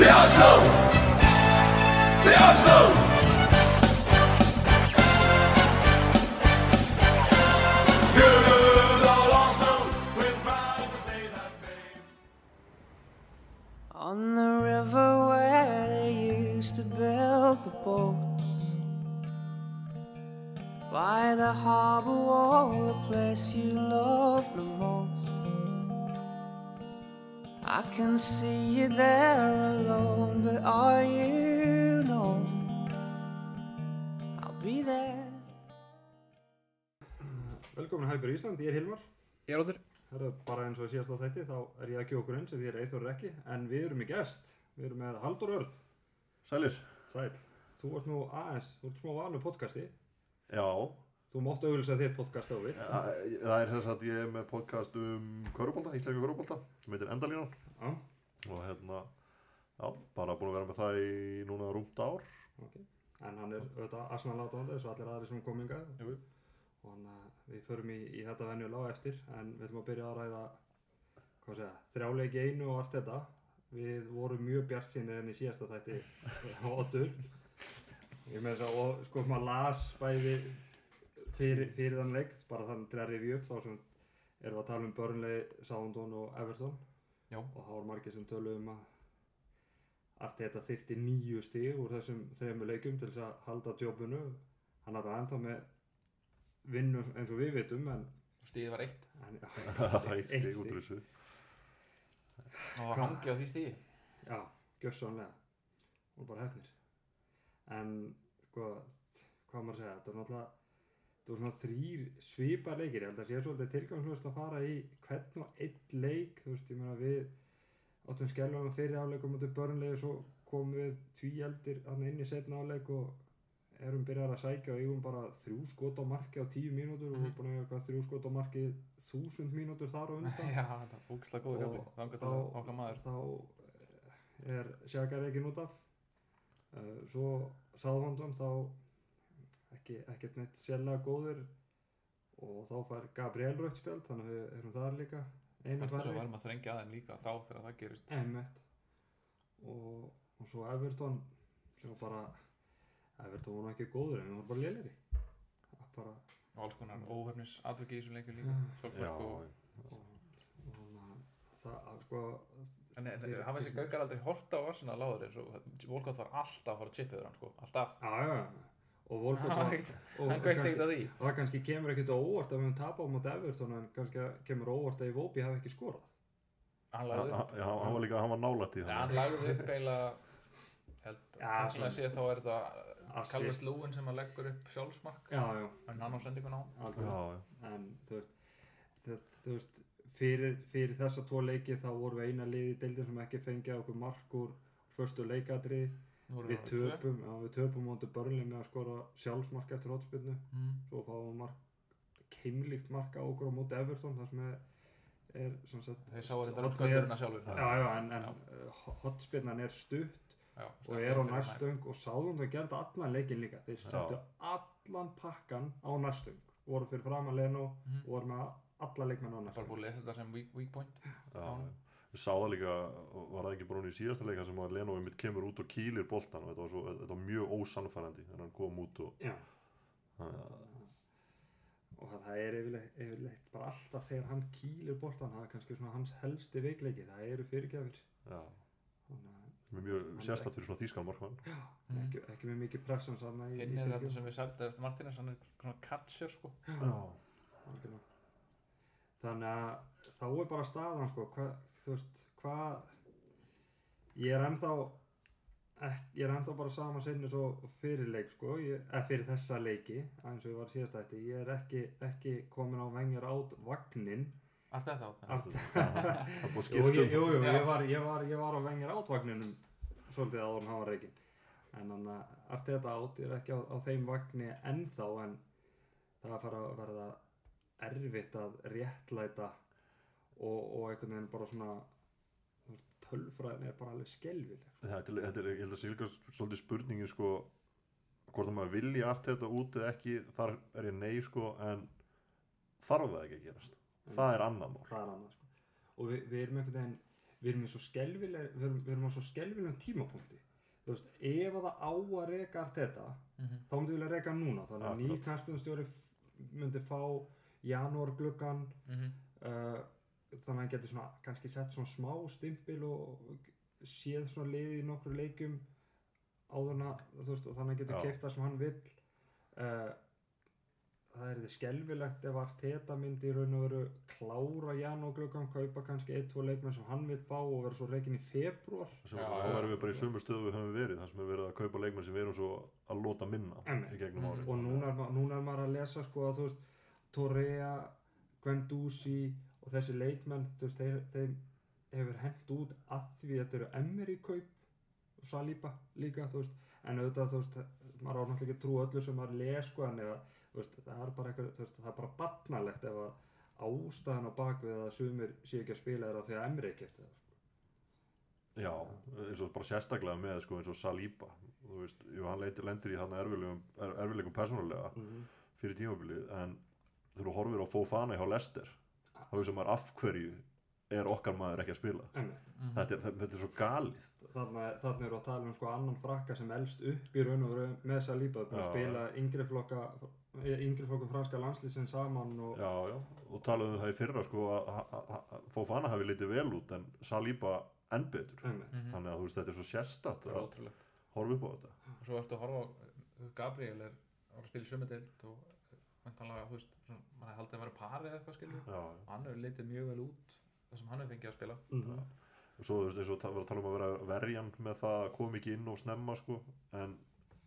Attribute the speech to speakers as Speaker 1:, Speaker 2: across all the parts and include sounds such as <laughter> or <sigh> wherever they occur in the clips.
Speaker 1: The Arsenal! The name.
Speaker 2: On the river where they used to build the boats By the harbor wall, the place you loved the most I can see you there alone, but are you known? I'll be there
Speaker 3: Velkomin að Hæpur Ísland, ég er Hilmar.
Speaker 4: Ég er óttur.
Speaker 3: Það er bara eins og að síðast á þætti, þá er ég ekki okkur eins, því ég er Eithor ekki, en við erum í gest. Við erum með Haldur Örn,
Speaker 5: Sælir.
Speaker 3: sæl. Þú ert nú aðeins, þú ert smá vanur podcasti.
Speaker 5: Já,
Speaker 3: Þú mátt auðvitað þitt podcast á við.
Speaker 5: það það er sem sagt ég er með podcast um Körubólta, íslenska Körubólta, sem heitir Endalínan
Speaker 3: Já,
Speaker 5: og hérna, já, bara búin að vera með það í núna rúmt ár.
Speaker 3: ok. En hann er auðvitað Arsenal átóðandi, eins og allir aðri sem kominga.
Speaker 4: Jú.
Speaker 3: Og hann, við förum í, í þetta venjulega á eftir, en við ætlum að byrja að ræða, hvað segja, þrjáleiki einu og allt þetta. Við vorum mjög bjart sinni enn í síðasta þætti <laughs> á Otur. Ég með þess að, sko maður las bæði fyrir, fyrir þann leik, bara þann til að rifja upp, þá sem erum við að tala um Burnley, Southampton og Everton.
Speaker 4: Já.
Speaker 3: Og það voru margir sem töluðum um að Arteta þyrti nýju stig úr þessum þrejum leikum til þess að halda djópunu. Hann hafði ennþá með vinnu eins og við vitum, en,
Speaker 4: Stíðið var eitt.
Speaker 3: en já, <laughs>
Speaker 5: Eitt stig út úr þessu.
Speaker 4: Það var hangi á því stíði.
Speaker 3: Já, gjössanlega. Og bara hefnir. En, sko, hvað maður að segja, þetta er náttúrulega, þetta voru svona þrýr svipar leikir. Ég held að sé svolítið tilgangslust að fara í hvern og einn leik. Þú veist, ég meina við áttum skelvana fyrir áleikum út í börnlegi, svo komum við tvíeldir hann inn í setna áleik og erum byrjar að sækja og eigum bara þrjú skot á marki á tíu mínútur og við erum búin að eiga þrjú skot á marki þúsund mínútur þar á <laughs> undan.
Speaker 4: Já, þetta var búkslega kappi.
Speaker 3: Og þá eh, er Sjaka reikin út af uh, svo Sáðvandum þá ekki, ekkert neitt sérlega góðir og þá fær Gabriel rautt spjald þannig að við erum þar líka einu
Speaker 4: að
Speaker 3: færri
Speaker 4: varum að þrengja aðeins líka þá þegar það gerist.
Speaker 3: Og, og svo Everton sem var bara Everton var nú ekki góður en það var bara léleri bara
Speaker 4: Og alls konar óhefnis atveki í þessum leikur líka.
Speaker 5: Já,
Speaker 4: og...
Speaker 3: og, og þannig að það að sko
Speaker 4: En en hafa þessi gaugar aldrei horta á Arsenal áður eins og Volkot var alltaf að fara að chippa yfir hann sko. Alltaf.
Speaker 3: já, já, já. Og Volkot var
Speaker 4: að
Speaker 3: það kannski kemur ekkert á óvart að við höfum tapað móti Everton en kannski kemur óvart að Iwobi hafi ekki skorað.
Speaker 4: Hann lagði upp.
Speaker 5: já, hann var líka, hann var nálætt í
Speaker 4: Nei, hann lagði upp eiginlega held,
Speaker 3: Já,
Speaker 4: teknilega
Speaker 3: svona-
Speaker 4: séð þá er þetta
Speaker 3: Assist.
Speaker 4: Calvert Lúin sem að leggur upp sjálfsmark.
Speaker 3: Já, já,
Speaker 4: en hann á sendingun á.
Speaker 3: En þú veist, það, þú veist fyrir, fyrir þessa tvo leiki þá vorum við eina liði í deildin sem ekki fengið okkur mark úr förstu leikadri
Speaker 4: Nú erum
Speaker 3: við töpum, já, við töpum móti börnlega með að skora sjálfsmark eftir hotspinnu
Speaker 4: Mm.
Speaker 3: svo fáum við mark keimlíkt mark á okkur á móti Everton það sem er, er sem sagt,
Speaker 4: Þeir sáu þetta
Speaker 3: er-
Speaker 4: rámskvæðurina sjálfur.
Speaker 3: já, já, en, en
Speaker 4: Já.
Speaker 3: uh, hotspinnan er stutt
Speaker 4: Já,
Speaker 3: og er á næstöng og sáðum þau gerði allan leikin líka þeir settu allan pakkan á næstöng voru fyrir fram að Leno
Speaker 4: Mhm.
Speaker 3: og voru með alla leikmenn á
Speaker 4: Bara
Speaker 3: næstöng
Speaker 4: búið að lesa þetta sem weak, weak point.
Speaker 5: Já, já. Við sáðum líka, var það ekki bara hún í síðasta leika sem að Leno einmitt kemur út og kýlir boltan og þetta var, svo, þetta var mjög ósannfærandi þegar hann kom út og
Speaker 3: Já,
Speaker 5: þannig að
Speaker 3: og það er yfirleitt, yfirleitt bara alltaf þegar hann kýlir boltan það er kannski svona hans helsti veikleiki það eru fyrirgjafir
Speaker 5: já, er mjög sérstætt fyrir svona þýskan markmann.
Speaker 4: Mm.
Speaker 3: ekki, ekki með mikið í
Speaker 4: Hinn er þetta sem við eftir Martínez, hann er svona catcher sko.
Speaker 5: Já.
Speaker 3: Algjörlega. Þannig að þá er bara staðan sko, hva, þú veist, hvað ég er ennþá ek, ég er ennþá bara sama sinni svo fyrir leik sko, ég, eða fyrir þessa leiki eins og ég var síðast ætti, ég er ekki, ekki komin á vengjur át vagnin
Speaker 4: Allt þetta á
Speaker 3: Allt-
Speaker 5: Það? er búið að
Speaker 3: Jú, jú, ég var, ég var, ég var á vengjur átvagninum svolítið áður en hann var reikinn en þannig að allt þetta át? Ég er ekki á, á þeim vagni ennþá en það að fara að verða erfitt að réttlæta og, og einhvern veginn bara svona tölfræðin er bara alveg skelvileg
Speaker 5: Þetta er, þetta er, ég held að sé líka svolítið spurningin sko, hvort að maður vilji allt þetta út eða ekki, þar er ég nei sko, en þarf það ekki að gerast. Það er annar mál.
Speaker 3: það er annað sko. og við, við erum einhvern veginn við erum í svo skelvileg við erum, við erum á svo skelvilegum tímapunkti þú veist, ef að það á að reka allt þetta
Speaker 4: Mhm.
Speaker 3: þá myndi vilja reka hann núna þannig að ný
Speaker 5: Akkurat.
Speaker 3: knarspinstjóri myndi fá janúar gluggan
Speaker 4: Mhm.
Speaker 3: uh, þannig að hann getur svona kannski sett svona smá stimpil og séð svona liði í nokkru leikjum áður en þannig að hann getur
Speaker 5: Já.
Speaker 3: keift það sem hann vill uh, það er þið skelfilegt ef Arteta myndi í raun og veru klára janúar gluggan kaupa kannski ein, tvo leikmenn sem hann vill fá og vera svo reikin í februar
Speaker 5: þá erum við bara í sömu stöðu við höfum verið þar sem er verið að kaupa leikmenn sem við erum svo að lota minna
Speaker 3: Einmitt.
Speaker 5: í gegnum árið
Speaker 3: og núna er, núna er maður að lesa sko að þú veist Torrea, Guendouzi og þessi leikmenn þú veist þeir, þeim hefur hent út að því þetta eru Emery kaup og Saliba líka þú veist. En auðvitað þú veist maður á náttúrulega ekki að trúa öllu sem maður les sko en ef að þú veist það er bara eitthvað veist það er bara barnalegt ef að ástæðan á bakvið að sumir sé ekki að spila að því að Emery kefti það sko.
Speaker 5: já, eins og bara sérstaklega með sko, eins og Saliba. Þú veist, jú, hann lendir í þarna erfilegum, er, erfilegum persónulega
Speaker 3: mm
Speaker 5: fyrir tímabilið en þegar þú horfir á Fofana hjá Lester þá veist maður af hverju er okkar maður ekki að spila
Speaker 3: Einmitt.
Speaker 4: Mhm.
Speaker 5: þetta er, þetta er svo galið
Speaker 3: Þarna, þarna eru að tala um sko annan frakka sem elst upp í raun og veru með búin að
Speaker 5: Já.
Speaker 3: spila yngri flokka yngri flokkum franska landslýsin saman og
Speaker 5: já, já, og talaðum um það í fyrra sko, að- að að Fofana hafi litið vel út en Saliba enn betur
Speaker 3: einmitt,
Speaker 4: Mhm.
Speaker 5: þannig að þú veist, þetta er svo sérstatt að
Speaker 4: ótrúlegt
Speaker 5: horfa upp á þetta
Speaker 4: og svo ertu að horfa á Gabriel er að spila í sömudeild og vantanlega, þú veist, maður haldið að vera pari eða eitthvað skilur
Speaker 5: já,
Speaker 4: og hann hefur litið mjög vel út það sem hann hefur fengið að spila.
Speaker 3: Mm
Speaker 5: og svo þú veist, eins og ta- var að tala um að vera verjan með það að koma ekki inn og snemma sko, en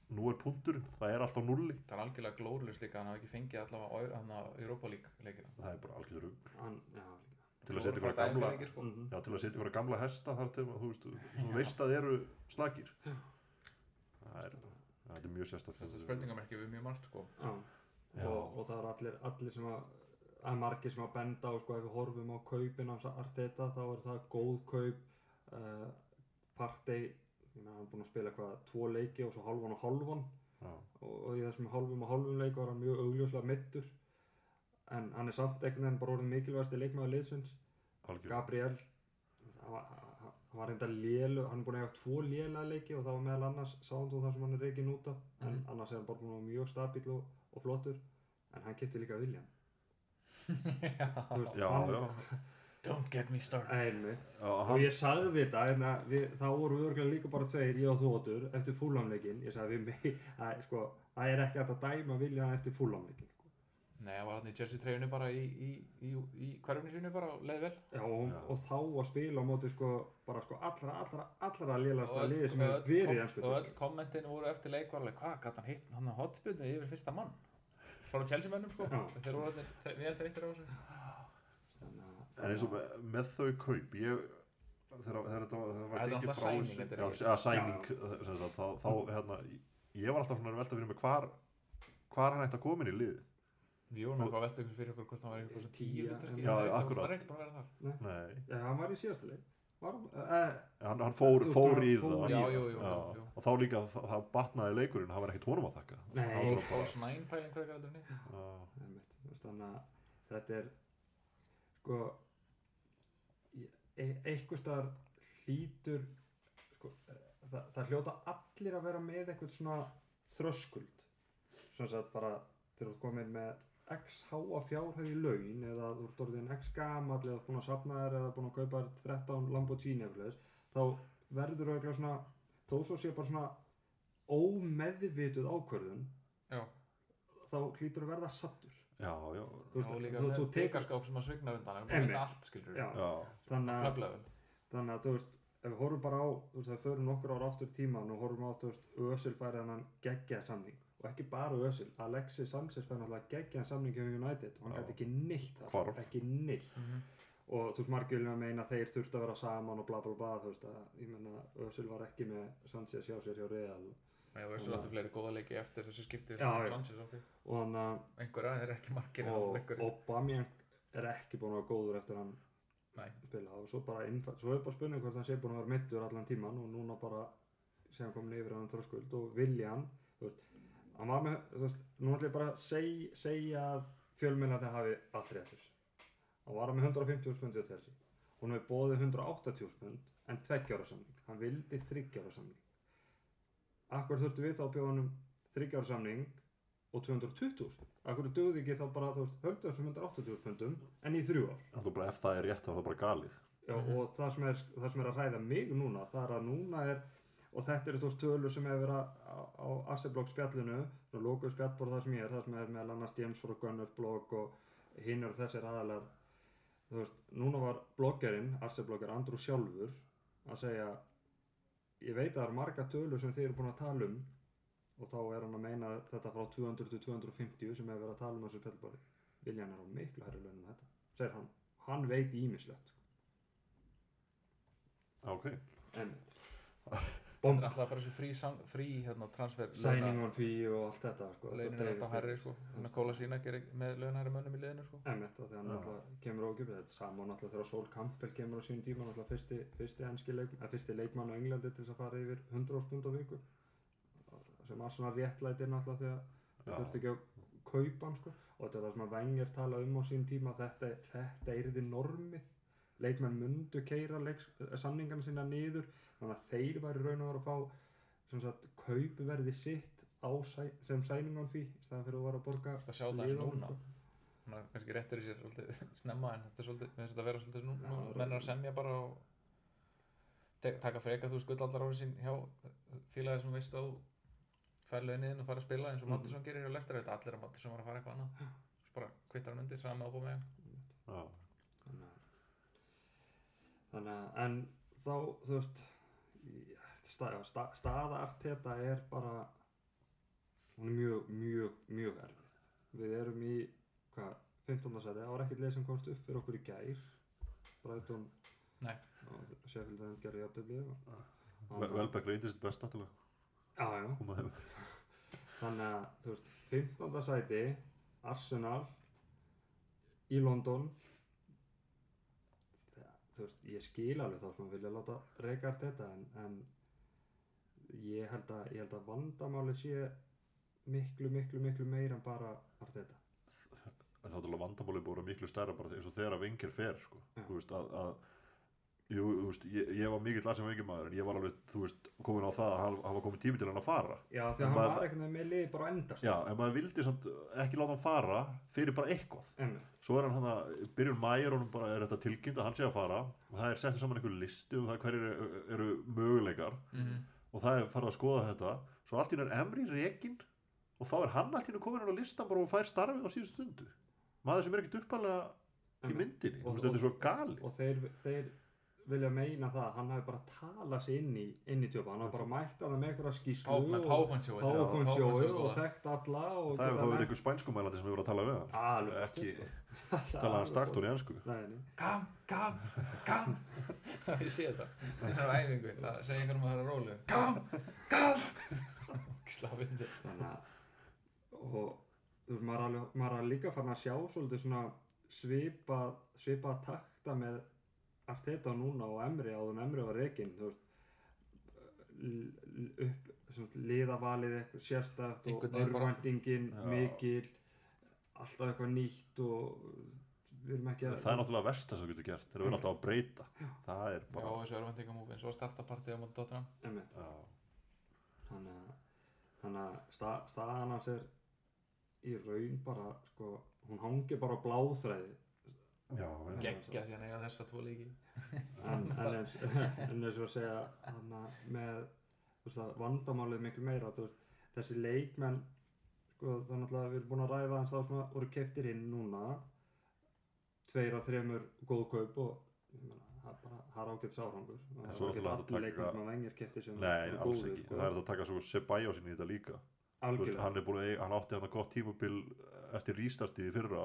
Speaker 5: nú er punkturinn það er alltaf nulli
Speaker 4: það er algjörlega glórlust líka að hann hafi ekki fengið allavega hann að Europa League leikina.
Speaker 5: Það er bara algjör rugg til að setja ykkur gamla
Speaker 4: leikir, sko.
Speaker 3: mm
Speaker 5: já, til að setja ykkur gamla hesta þar til þú veist, þú veist að eru slagir það er, það er mjög sérstætt
Speaker 4: þetta er spurningamerki við mjög margt sko.
Speaker 3: Og, og það er allir, allir sem að að margir sem að benda á sko ef við horfum á kaupin hans Arteta þá er það góð kaup uh, Partey ég meina hann er búinn að spila hvað tvo leiki og svo hálfan og hálfan.
Speaker 5: Já,
Speaker 3: og, og í þessum hálfum og hálfum leik var hann mjög augljóslega mittur en hann er samt einhvern veginn bara orðin mikilvægasti leikmaður liðsins. Gabriel hann var, reynda lélu hann er búinn að eiga tvo lélega leiki og það var meðal annars sánd og það sem hann er reikin út af. En
Speaker 4: Mhm.
Speaker 3: annars er hann bara búinn að mjög stabíl og, og flottur en hann kipti líka William. Þú veist,
Speaker 5: já,
Speaker 3: hann,
Speaker 5: já,
Speaker 4: don't get me started.
Speaker 3: Og ég sagði þetta við, þá voru við örgulega líka bara tveir ég og þóttur eftir fúlamleikin ég sagði við mig að, sko, það er ekki að dæma William eftir fúlamleikin.
Speaker 4: Nei, hann var hann í Jersey treyjunni bara í, í, í, í hverfni sínu bara og leið vel.
Speaker 3: Já, og,
Speaker 5: Já.
Speaker 3: og þá að spila á móti sko, bara sko allra, allra, allra
Speaker 4: öll-
Speaker 3: liði sem hefur verið í ennsku
Speaker 4: og öll kommentin voru eftir leik var alveg hvað gæti hann hitt hann að hotspilnu yfir fyrsta mann? Frá Chelsea mönnum sko þeir voru allir vel þreyttir á þessu.
Speaker 5: En eins og með, með þau kaup ég þegar, þegar þetta var, þegar
Speaker 4: náttúrulega
Speaker 5: frá þessu-
Speaker 4: ekki-
Speaker 5: að sæning þá, þá hérna, ég var alltaf svona að velta fyrir mig hvar hvar hann ætti að koma inn í liðið
Speaker 4: Við vorum eitthvað að velta ykkur fyrir okkur hvort hann var eitthvað sem tíu hlutverki.
Speaker 3: já,
Speaker 5: akkurat.
Speaker 4: Það er ekki búin að vera þar.
Speaker 5: Nei,
Speaker 3: Já, hann var í síðasta leik. Var,
Speaker 5: hann, hann fór, fór í það.
Speaker 4: Já,
Speaker 3: það.
Speaker 4: jú, jú,
Speaker 5: Já, og þá líka það, það batnaði leikurinn, það var ekkert honum að þakka.
Speaker 3: Nei.
Speaker 5: Það var bara-
Speaker 4: False nine pæling hvað er aldrei niður
Speaker 3: þannig að þetta er sko e eitthvað staðar hlýtur sko, það, það hljóta allir að vera með eitthvað svona þröskuld. Sem sagt bara þegar þú ert komin með x háa fjárhæð í laun eða þú ert orðin x gamall eða búin að safna þér eða búin að kaupa þér 13 Lamborghini eða eitthvað þá verður þú eitthvað svona þó svo sé bara svona ómeðvituð ákvörðun
Speaker 4: Já,
Speaker 3: þá hlýtur að verða sattur
Speaker 5: já, já,
Speaker 3: þú
Speaker 4: líka
Speaker 3: þú,
Speaker 4: með
Speaker 3: þú tekur
Speaker 4: tekarskáp sem að svigna undan er
Speaker 3: Já.
Speaker 5: já,
Speaker 3: þannig að, þannig að þú veist ef við horfum bara á, þú veist, ef við förum nokkur ára aftur í tíman og horfum á, þú veist, Ösil færi hann geggjað samning og ekki bara Ösil, Alexis Sanchez færi náttúrulega geggjað samning hjá United og hann gæti ekki neitt
Speaker 5: Hvarf.
Speaker 3: ekki neitt
Speaker 4: Mhm.
Speaker 3: og þú veist, margir vilja meina að þeir þurftu að vera saman og bla bla bla, þú veist, að ég menna Ösil var ekki með Sanchez hjá sér hjá Real
Speaker 4: veist að þetta fleiri góða leiki eftir þessi skipti
Speaker 3: já.
Speaker 4: Sanchez á því
Speaker 3: og hann að
Speaker 4: Einhverja, þeir eru ekki margir
Speaker 3: og. Aubameyang er ekki búin að vera góður eftir hann
Speaker 4: Nei.
Speaker 3: spila og svo bara svo er bara spurning hvort hann sé búin að vera mittur allan tíman og núna bara sé hann komin yfir hann þröskuld og vilja hann þú veist, hann var með, þú veist, nú ætlum ég bara að seg, segja að fjölmiðlandi hafi rétt þessu hann var með 150 spundi á Chelsea hún hefur bóðið 180 pund en tveggjára samning. Hann vildi þryggjára samning. Akkur þurftu við þá að bjóða hann um þryggjára samning og 220 akkur dögði ekki þá bara þú veist, höldu þessum 180 pundum en í þrjú ár.
Speaker 5: Er bara ef það er rétt þá er það bara galið.
Speaker 3: Já, og það sem, er, það sem er að hræða mig núna það er að núna er og þetta eru þú veist tölur sem hefur verið á, á, Asseblog spjallinu og lokuð spjallbór það sem ég er það sem er meðal annars James for Gunner blog og hinn eru þessir aðalar þú veist, núna var bloggerinn Asseblogger Andrew sjálfur að segja ég veit að það eru marga tölur sem þið eru búin að tala um. Og þá er hann að meina þetta frá 200 til 250 sem hefur verið að tala um þessu spjallbóri Viljan er á miklu herri launum en þetta segir hann, hann veit ímislegt sko.
Speaker 5: Ok.
Speaker 3: en <laughs>
Speaker 4: Þetta er alltaf bara þessi frí, frí hérna, transfer
Speaker 3: signing on fee og allt þetta sko,
Speaker 4: Launin er alltaf hærri sko. Þannig að Kóla sína gerir með launhæri mönnum í liðinu sko.
Speaker 3: Emmett, því hann
Speaker 5: Já.
Speaker 3: náttúrulega kemur ógjörð þetta er sama og náttúrulega þegar Sol Campbell kemur á sín tíma náttúrulega fyrsti, fyrsti, leik, fyrsti leikmann á Englandi til þess að fara yfir 100 pund á viku. Sem var svona réttlætir náttúrulega þegar það þurfti ekki að kaupa hann sko. Og þetta er það sem að Wenger tala um á sín tíma þetta, þetta er þið normið leikmenn mundu keira leiks, samningarna sína niður þannig að þeir væri raun og vera að fá kaupverði sitt á sæ, sem on fee í staðan fyrir að vera að borga
Speaker 4: Það sjá það
Speaker 3: liðunum,
Speaker 4: núna
Speaker 3: sko.
Speaker 4: Þannig að kannski réttir í sér svolítið snemma en þetta er svolítið, með þetta að vera svolítið nú,
Speaker 3: Já,
Speaker 4: nú
Speaker 3: það er-
Speaker 4: menn er að semja bara og taka freka þú skuldaldar árið sín hjá félagið sem veist að þú fær launin og fara að spila eins og
Speaker 3: Mhm.
Speaker 4: Mattisson gerir hjá Lester, þetta allir að Mattisson var að fara eitthvað annað bara kvittar hann undir, saman með ábúið með
Speaker 5: Já.
Speaker 3: Þannig að en þá þú veist í- sta, sta, staða Arteta er bara hún er mjög mjög mjög erfið við erum í hvað 15. seti, það var ekkert leið sem komst upp fyrir okkur í gær Brighton
Speaker 4: Nei.
Speaker 3: og hefði gerði jafntöfli
Speaker 5: Vel- Velbæk reyndist best náttúrulega.
Speaker 3: já já
Speaker 5: Koma þeim. <laughs>
Speaker 3: þannig að þú veist 15. sæti Arsenal í London þú veist ég skil alveg þá sem vilja láta reyka þetta en, en ég held að ég held að vandamáli sé miklu miklu miklu meira en bara Arteta
Speaker 5: En það er náttúrulega vandamáli að vera miklu stærra bara eins og þegar að vengir fer sko.
Speaker 3: Já.
Speaker 5: Þú veist að, að Jú, þú veist, ég, ég var mikill aðsum vengir maður en ég var alveg, þú veist, komin á það að hann, hann var komin tími til hann að fara.
Speaker 3: Já því að hann
Speaker 5: Maður-
Speaker 3: var veginn með liði bara endast
Speaker 5: Já, en maður vildi samt ekki láta hann fara fyrir bara eitthvað.
Speaker 3: Einmitt.
Speaker 5: Svo er hann hann að byrjun mæjar honum bara er þetta tilkynnt að hann sé að fara. Og það er settur saman einhver listi um það hverjir eru, eru möguleikar.
Speaker 4: Mm
Speaker 5: og það er farið að skoða þetta. Svo allt í einu er Emri rekin og þá er hann allt í einu komin á listan bara og fær starfið á síðustu
Speaker 3: vilja meina það að hann hafi bara talað sér inn í, inn í tjópa, hann hafi bara mætt hana með einhverja skýslu
Speaker 4: Með
Speaker 3: og
Speaker 4: sjóið
Speaker 3: og þekkt alla og
Speaker 5: það hefur þá verið einhver spænskumælandi sem hefur verið að tala við hann.
Speaker 3: Alveg
Speaker 5: ekki talað hann stakt og í ennsku
Speaker 3: Nei, nei.
Speaker 4: Kam, kam, kam Það <laughs> ég sé þetta. Það er æfingu, það segja einhvern um að það er rólu Kam, kam Slafindi
Speaker 3: og þú veist, maður er líka farin að sjá svolítið svona svipað svipað takta með Arteta núna og Emri áður en Emri l- l- upp liðavalið eitthvað sérstakt og
Speaker 5: Já.
Speaker 3: mikil alltaf eitthvað nýtt og við erum ekki að
Speaker 5: það er náttúrulega verst það sem þú getur gert þeir eru alltaf að breyta. Það er
Speaker 4: Já,
Speaker 5: bara
Speaker 4: þessu örvendingamúfi Svo startapartið á móti Dottenham
Speaker 3: Einmitt.
Speaker 5: já,
Speaker 3: þannig að, þannig að sta, staðan hans er í raun bara sko, hún hangir bara á bláþræði
Speaker 4: Gekkja síðan eiga þessa tvo líki
Speaker 3: en, en, eins, eins og að segja hana, með þú veist, að vandamálið er miklu meira þú veist, þessi leikmenn sko, það er náttúrulega við erum búin að ræða hans þá sem að voru keftir inn núna. Tveir af þremur góð kaup og ég meina, það er bara það er ágætt sárangur og
Speaker 5: En
Speaker 3: það
Speaker 5: svo
Speaker 3: er ekki
Speaker 5: að
Speaker 3: allir leikmenn að vengir keftir sem
Speaker 5: nei,
Speaker 3: eru
Speaker 5: alls
Speaker 3: góðir,
Speaker 5: ekki.
Speaker 3: sko.
Speaker 5: það er þetta að taka svo Sebajos inn í þetta líka. Þú veist,
Speaker 3: algjörlega.
Speaker 5: hann er búin að eiga- hann átti hann að gott tímabil eftir rístartið í fyrra.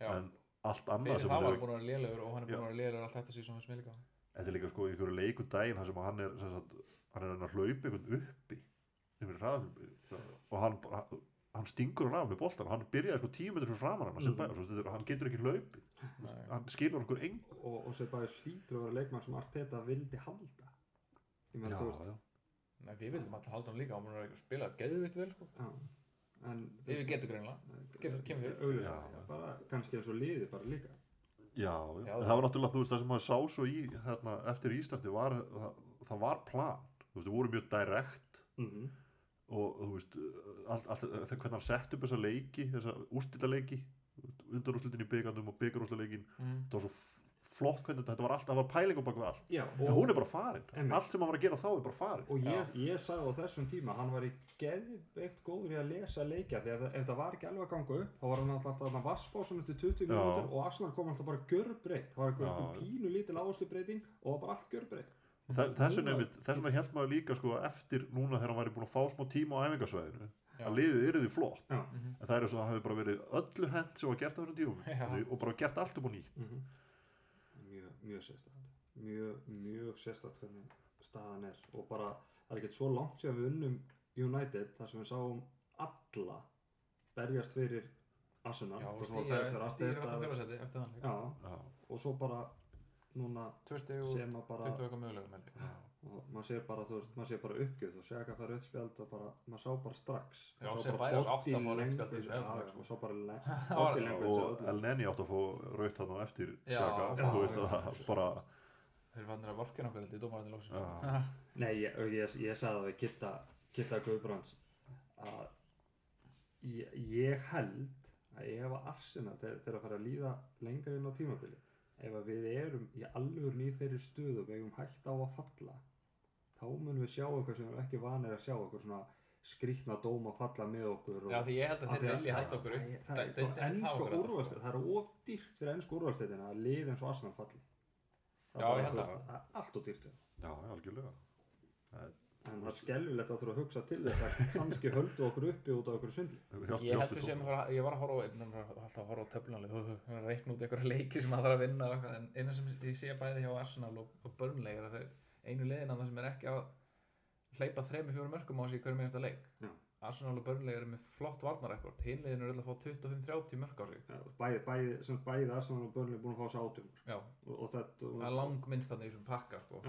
Speaker 4: Já,
Speaker 5: en allt annað
Speaker 4: fyrir
Speaker 5: hann
Speaker 4: var búin að vera lélegur og hann er búin að vera lélegur allt þetta síðan sem við líka.
Speaker 5: Þetta er líka sko í einhverju leikum daginn þar sem hann er sem sagt, hann er að hlaupa einhvern uppi og hann, hann stingur hann af með boltan hann byrjaði sko tíu metri fyrir framan hann mm. hann getur ekki hlaupið.
Speaker 4: Nei.
Speaker 5: hann skilur okkur eng
Speaker 3: og, og Sebajos hlýtur að vera leikmann sem Arteta vildi halda.
Speaker 5: Já, já.
Speaker 4: Nei, við vildum alltaf halda hann líka hann er að spila geðvitt vel sko.
Speaker 3: Já, en
Speaker 4: Yfir getur greinlega Kemur- kemur fyrir.
Speaker 3: auðvitað,
Speaker 5: Já.
Speaker 3: bara kannski eins og liði bara líka
Speaker 5: Já,
Speaker 4: Já,
Speaker 5: það var náttúrulega, þú veist, það sem maður sá svo í, hérna, eftir Íslandi var, það, það var plan, þú veist, það voru mjög direkt
Speaker 3: Mhm.
Speaker 5: og, þú veist, allt, allt, það hvernig hann sett upp þessa leiki, þessa úrstildaleiki, undarúrslitin í byggandum og byggarúrslileikin,
Speaker 4: Mm.
Speaker 5: þetta var svo flott hvernig þetta, þetta var allt, það var pæling á baku allt.
Speaker 3: Já,
Speaker 5: En hún er bara farin,
Speaker 3: Einmitt.
Speaker 5: allt sem hann var að gera þá er bara farin.
Speaker 3: og ég, ég sagði á þessum tíma hann var í geðveikt góður í að lesa leikja því að ef, það var ekki alveg að ganga upp þá var hann alltaf alltaf að vassbásun eftir 20
Speaker 5: Já.
Speaker 3: minútur og Arsenal kom alltaf bara gjörbreytt það var eitthvað pínu lítil áherslu breyting og það var bara allt gjörbreytt
Speaker 5: Þe- Þess vegna
Speaker 3: Núna-
Speaker 5: einmitt- þess vegna held maður líka sko eftir núna þegar hann væri búin að fá smá tíma á æfingasvæðinu
Speaker 4: Já.
Speaker 5: að liðið yrði flott
Speaker 3: Já.
Speaker 5: En það er svo að það hefði bara verið öllu hent sem var gert á þessum tíum og bara gert allt upp á nýtt
Speaker 3: Mhm. mjög, mjög sérstætt mjög, mjög sérstætt hvernig staðan er. Og bara það er ekkert svo langt sem við unnum United þar sem við sáum alla berjast fyrir Arsenal.
Speaker 4: Já, og
Speaker 3: eða-
Speaker 4: fjóðarsæti eftir þann leik.
Speaker 3: já,
Speaker 5: Já,
Speaker 3: og svo bara núna
Speaker 4: Tvö stig og
Speaker 3: sem að bara
Speaker 4: 20 eitthvað mögulegum held ég.
Speaker 3: Og maður sér bara, þú veist, maður sér bara uppgjöð og segja hvað fara auðspjald og bara, maður sá bara strax
Speaker 4: Já,
Speaker 3: Maður sá
Speaker 4: sem
Speaker 3: bara
Speaker 4: að í Everton-leik,
Speaker 3: já,
Speaker 4: sko.
Speaker 3: maður sá bara le- <laughs>
Speaker 4: var-
Speaker 3: body language á
Speaker 5: og
Speaker 3: öllu.
Speaker 5: El Neni átt að fá raut hann á eftir
Speaker 4: Já.
Speaker 5: þú veist að það bara
Speaker 4: Þeir fannir að vorkina okkur held ég dómarandi lóksins.
Speaker 5: Já. <laughs>
Speaker 3: Nei, ég, ég, ég sagði það við Kitta, Kitta Guðbrands að ég, ég held að ef að Arsenal þeir, þeir að fara að líða lengra inn á tímabili ef að við erum í alveg í þeirri stöðu og við eigum hægt á að falla þá munum við sjá eitthvað sem við erum ekki vanir að sjá eitthvað svona skrýtna dóma falla með okkur og,
Speaker 4: Já, því ég held að þeir vilja halda okkur upp.
Speaker 3: það, það, það,
Speaker 4: hafa
Speaker 3: ennska
Speaker 4: sko.
Speaker 3: úrvalstæð, það er of dýrt fyrir ennsku úrvalstæðina að lið eins og Arsenal falli Það er
Speaker 4: Já, ég held
Speaker 3: þú
Speaker 4: það.
Speaker 3: það er allt of dýrt
Speaker 5: já, algjörlega
Speaker 3: en það er skelvilegt að þurfa að hugsa til þess að kannski höldu okkur uppi út af okkur svindli
Speaker 4: Ég held
Speaker 5: dómar.
Speaker 4: að fara, ég var að horfa á, ég var alltaf að horfa á töflunarlið, þú að reikna út einhverja leiki sem maður þarf að vinna og en eina sem ég sé bæði hjá Arsenal og, og Burnley er að þeir einu liðina það sem er ekki að hleypa þremi fjórum mörgum á sig í hverju minnsta leik.
Speaker 3: Já.
Speaker 4: Arsenal og Burnley eru með flott varnarekord, hinliðin eru alltaf að fá 25-30 mörg á sig.
Speaker 3: bæði, bæði, sem bæði Arsenal og Burnley búin að fá þessu átjum
Speaker 4: Já,
Speaker 3: og, og þetta og,
Speaker 4: það er langminnst þannig í þessum pakka, sko.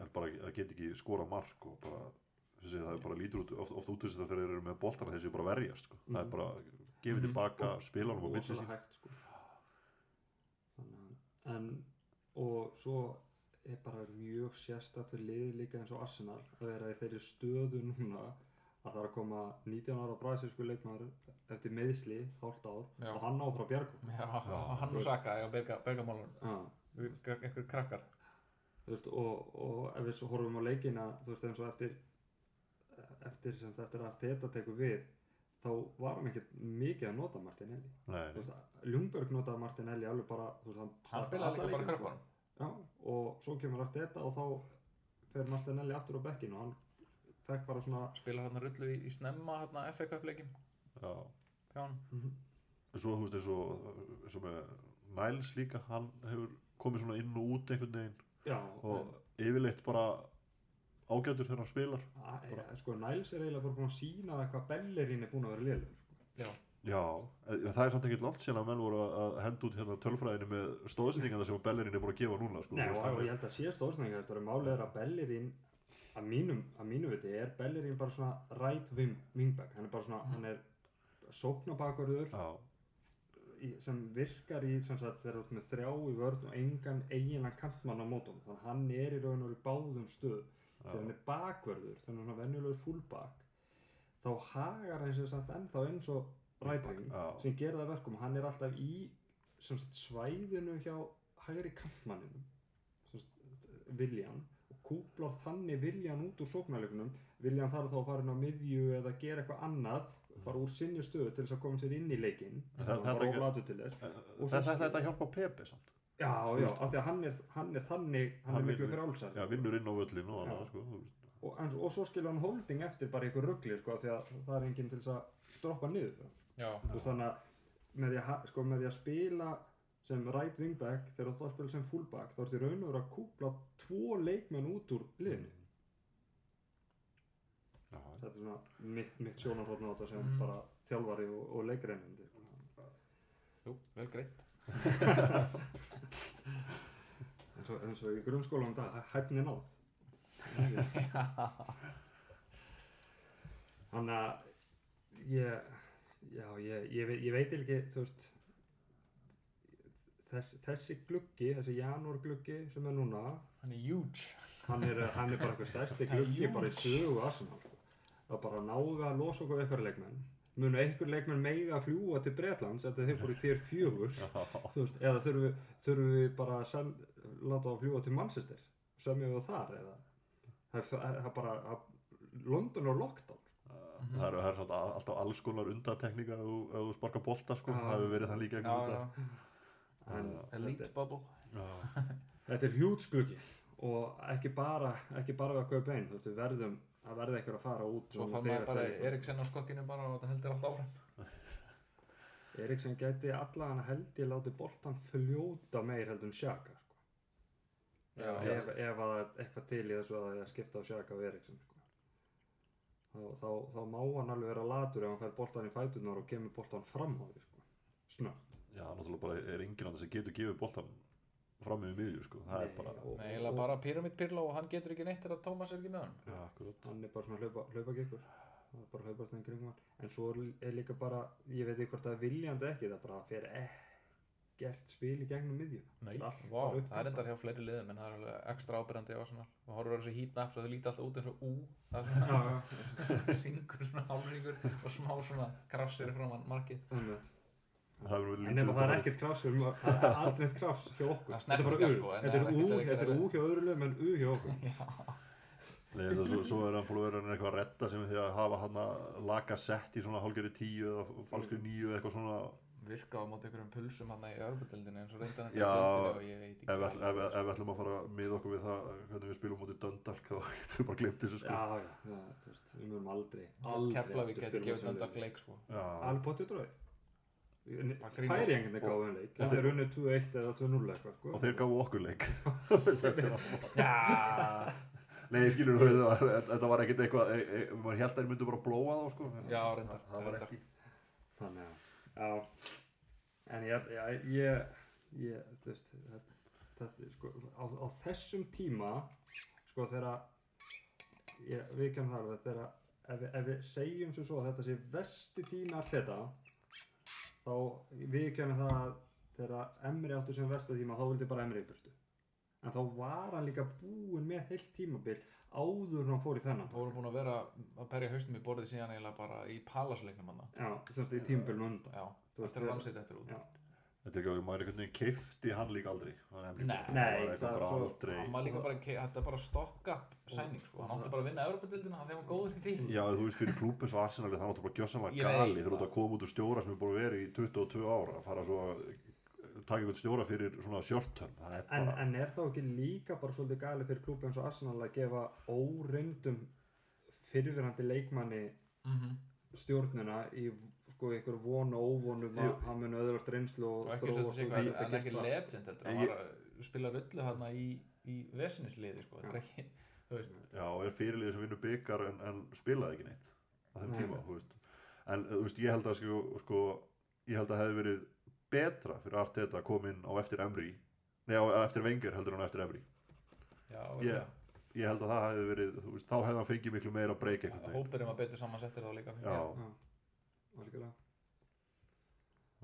Speaker 5: Er bara, það get ekki skora mark og bara, þessi, það er bara lítur út, oft, oft út þessi þegar þeir eru með boltana þessi bara verjast sko. það er
Speaker 3: Mhm.
Speaker 5: bara gefið
Speaker 4: Mhm.
Speaker 5: tilbaka spilanum og milli
Speaker 3: rosalega
Speaker 5: sín
Speaker 3: hægt sko. þannig að en og svo er bara mjög sérstætt fyrir liði líka eins og Arsenal að vera í þeirri stöðu núna að það er að koma 19 ára brasilsku leikmaður eftir meðsli hálft ár
Speaker 4: Já.
Speaker 3: og hann á frá Bjargum
Speaker 4: Já, og hann og Saka, já, berga, bergamálun, einhver krakkar.
Speaker 3: þú veist, og, og ef við svo horfum á leikina þú veist eins og eftir eftir sem þetta er að þetta tekur við þá var hann ekkert mikið að nota þú veist, Ljungberg notaði Martinelli alveg bara þú veist, hann,
Speaker 4: Hann spilaði líka bara
Speaker 3: leikina,
Speaker 4: krökkunum.
Speaker 3: Já, og svo kemur allt þetta og þá fer Martinelli aftur á bekkinu og hann fekk bara svona
Speaker 4: Spilar hann rullu í, í snemma, hann FA Cup leikin,
Speaker 5: já.
Speaker 4: Hjá hann.
Speaker 5: En svo, þú veist, eins og, eins og með Niles líka, hann hefur komið svona inn og út einhvern veginn
Speaker 3: já,
Speaker 5: og yfirleitt bara ágætur þegar hann spilar.
Speaker 3: En, ja, sko Niles er eiginlega bara búin að sína það hvað Bellerín er búin að vera lélega sko.
Speaker 4: Já,
Speaker 5: Já, en það er samt ekkert langt síðan að menn voru að henda út hérna tölfræðinu með stóðsendingana sem Bellerín er búin að gefa núna sko,
Speaker 3: Nei, og,
Speaker 5: er-
Speaker 3: ég held að sé stóðsnæðingar það er er að Bellerín að mínum, að mínu viti er Bellerín bara svona right wing, wingback. Hann er bara svona, hann er sóknabakverður
Speaker 5: Já,
Speaker 3: í- sem virkar í sem sagt, þegar þú ert með þrjá í vörð og engan eiginlega kantmann á mótum þannig að hann er í raun og í báðum stöð þegar hann er bakverður þegar hann er venjulegur fullback þá hagar hann sem sagt ennþá eins og
Speaker 5: Já.
Speaker 3: sem gerir það að verkum hann er alltaf í sagt, svæðinu hjá hægri sagt, Viljan og kúplar þannig Viljan út úr sóknarleikunum Viljan þarf þá að fara inn á miðju eða gera eitthvað annað fara úr sinni stöðu til þess að koma sér inn í hann
Speaker 5: þetta- hjálpa Pepe samt.
Speaker 3: Já, já, af því að hann er, hann er þannig hann,
Speaker 5: Hann
Speaker 3: er miklu
Speaker 5: vinnur-
Speaker 3: frálsar
Speaker 5: Já, vinnur inn á völlin og annað sko,
Speaker 3: og, en, og svo skilur hann holding eftir bara ykkur ruggli sko, því að það er enginn til þess að droppa niður veist, þannig að með því að, sko, með því að spila sem right wingback þegar þú spila sem fullback þá ertu raun og veru að kúpla tvo leikmenn út úr liðinu.
Speaker 5: Já,
Speaker 3: þetta er svona mitt, mitt sjónarhóttn á þetta sem
Speaker 4: Mm.
Speaker 3: bara þjálfari og, og leikreinandi
Speaker 4: jú, vel greitt. <laughs>
Speaker 3: eins og, eins og í grunnskólanum hæ- hæfni náð. <laughs> Þannig að ég já, ég, ég, veit, ég veit ekki þú veist þess, þessi gluggi, þessi janúar gluggi sem er núna
Speaker 4: hann er huge.
Speaker 3: hann er, hann er bara eitthvað stærsti <laughs> gluggi bara í sögu Arsenal. Það er bara að nága að losa okkur eitthvað leikmenn. Munu einhver leikmenn meiga að fljúa til Bretlands eftir þeir fóru í 4 þú veist, eða þurfum við, þurfum við bara að láta að fljúa til Manchester? Semjum við þar eða? Er, það er bara að, London er lockdown
Speaker 5: það eru, það eru a- alltaf alls konar undatekningar ef þú, ef þú sparkar bolta sko,
Speaker 3: Já.
Speaker 5: það hefur verið það líka
Speaker 4: já, já, elite bubble.
Speaker 5: Já. <laughs>
Speaker 3: þetta er huge gluggi og ekki bara ekki bara við að kaupa einn, þú veist, við verðum að verða eitthvað að fara út
Speaker 4: svo fann maður bara
Speaker 3: það er-
Speaker 4: Eriksen á skokkinu bara og þetta heldur allt áfram. <laughs>
Speaker 3: Eriksen gæti allavega held ég láti boltan fljóta meir heldur en Sjaka sko.
Speaker 4: Já,
Speaker 3: ef, ef að það er eitthvað til í þessu að það er að skipta á Sjaka og Eriksen sko. Þá, þá, þá má hann alveg vera latur ef hann fær boltan í fætunar og kemur boltan fram á því sko. snögt
Speaker 5: Já, náttúrulega bara er enginn andur sem getur gefið boltan fram með miðju sko, það er bara
Speaker 3: og,
Speaker 4: Nei, eiginlega bara pyramidpyrla og hann getur ekki neitt þegar Tómas er ekki með hann
Speaker 5: Já, akkurat.
Speaker 3: Hann er bara svona hlaupa, hlaupa gekkur það er bara hlaupast enn kringum hann. En svo er, líka bara, ég veit ekki hvort það er viljandi ekki það bara fer ekkert spil í gegnum miðju
Speaker 4: Nei,
Speaker 3: upp
Speaker 4: það er endar hjá fleiri liðum en það er alveg ekstra ábyrjandi á svona og horfur á þessu heatmaps og þau líti alltaf út eins og U það er svona <laughs> ringur, svona hálfringur og smá svona krafsir frá mann markið.
Speaker 5: Það verið
Speaker 3: En ef það er ekkert krafs, það er aldrei eitt krafs hjá okkur.
Speaker 4: Það
Speaker 3: Þetta er bara U,
Speaker 4: sko,
Speaker 3: þetta er
Speaker 4: það
Speaker 3: U, þetta er U hjá öðru lögum en U hjá okkur. <laughs>
Speaker 5: Nei, þess að svo, svo er hann að vera eitthvað að redda sem því að hafa hann að laga sett í svona hálfgerði tíu eða falskri níu eða eitthvað svona
Speaker 4: virka á móti einhverjum pulsum hann í örbudeldinu eins og reyndan
Speaker 5: Já,
Speaker 4: og ég veit ekki
Speaker 5: ef við, við- við ætlum að fara með okkur við það hvernig við spilum mútið Dundalk þá <laughs> getum við bara glimt þessu sko
Speaker 3: Já, já, já, þú veist, við mögum aldrei, aldrei aftur
Speaker 4: geti
Speaker 3: spila
Speaker 4: gefið þetta
Speaker 3: liðið.
Speaker 4: leik sko
Speaker 5: Já,
Speaker 3: Alveg potið dróði.
Speaker 4: Bara grínast.
Speaker 3: Færi enginn að gáða um leik. Það er unnið 2-1 eða 2-0 eitthvað, sko.
Speaker 5: og þeir gáfu okkur leik <laughs>
Speaker 3: Já,
Speaker 5: Nei, skilur þú, þetta var- þetta var ekkert eitthvað
Speaker 4: Já.
Speaker 3: En ég, ég, ég, ég þú veist, þetta, þetta, sko, á, á þessum tíma, sko, þegar, ég, við kemum það alveg, þegar, ef, við- ef við segjum sem svo að þetta sé vesti tíma allt þetta, þá við kemum það að þegar Emri áttu sem versta tíma, þá vildi bara Emri í burtu. En þá var hann líka búinn með heilt tímabil áður en hann fór í þennan.
Speaker 4: Það voru búin að vera að perja haustum í borðið síðan eiginlega bara í palasleiknum hann
Speaker 3: Já, semst í tímabilinu undan.
Speaker 4: Já,
Speaker 3: Þú
Speaker 4: eftir að rannsið þetta út.
Speaker 5: Þetta er ekki að maður einhvern veginn keifti hann líka aldrei Það er
Speaker 4: Nei.
Speaker 5: það
Speaker 3: það er
Speaker 5: bara
Speaker 3: svo-
Speaker 5: aldrei
Speaker 4: Hann var líka bara, þetta er bara stock-up sæning sko, hann átti bara að vinna Evropadildina, hann þegar hann góður í því
Speaker 5: Já, þú veist, fyrir klúb eins og Arsenal það er náttúrulega bara gjössanlega gali út
Speaker 4: það.
Speaker 5: að koma út úr stjóra sem er búin að vera í 22 ára að fara svo að taka einhvern stjóra fyrir svona sjörtörn það er
Speaker 3: En,
Speaker 5: bara,
Speaker 3: en er þá ekki líka bara svolítið gali fyrir klúbi eins og Arsenal að gefa óreyndum fyrirverandi leikmanni
Speaker 4: Mhm.
Speaker 3: stjórnina í sko ykkur vonu og óvonum að hann muni öðrast reynslu og
Speaker 4: sé
Speaker 3: og
Speaker 4: hann er ekki
Speaker 3: það.
Speaker 4: legend heldur, hann var að spila rullu hann í, í vesinisliði sko, þetta er ekki,
Speaker 5: já, og er fyrirlið sem vinnur byggar en, en spilaði ekki neitt á þeim
Speaker 3: Nei,
Speaker 5: tíma, en þú veist, ég held að sko, sko ég held að hefði verið betra fyrir Arteta að koma inn á eftir Emri nei, á eftir Wenger heldur á eftir Emri
Speaker 4: já,
Speaker 5: Ég- ég held að það hefði verið, þú veist, þá hefði hann fengið miklu meira breyk
Speaker 4: hópurinn var betur samansettir þá líka
Speaker 5: já,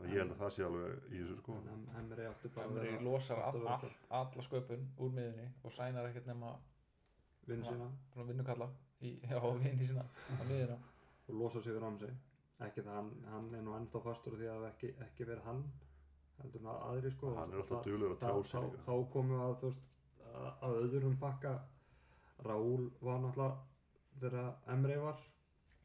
Speaker 5: og ég held að það sé alveg í þessu sko.
Speaker 3: Emri átti bara að
Speaker 4: Emri
Speaker 3: vera
Speaker 4: losar all, all, alla sköpun úr miðunni og sænar ekkert nema
Speaker 3: vinn sína.
Speaker 4: vinnukalla í, <laughs> já, vinni sína á
Speaker 3: og losa sig við Ramsey ekki það hann, hann er nú ennþá fastur því að ekki, ekki verið hann heldur en aðri sko.
Speaker 5: Hann er alltaf duglur að tjá sig
Speaker 3: þá, þá komum við að þú veist að, að öðrum pakka. Raúl var náttúrulega þegar Emre var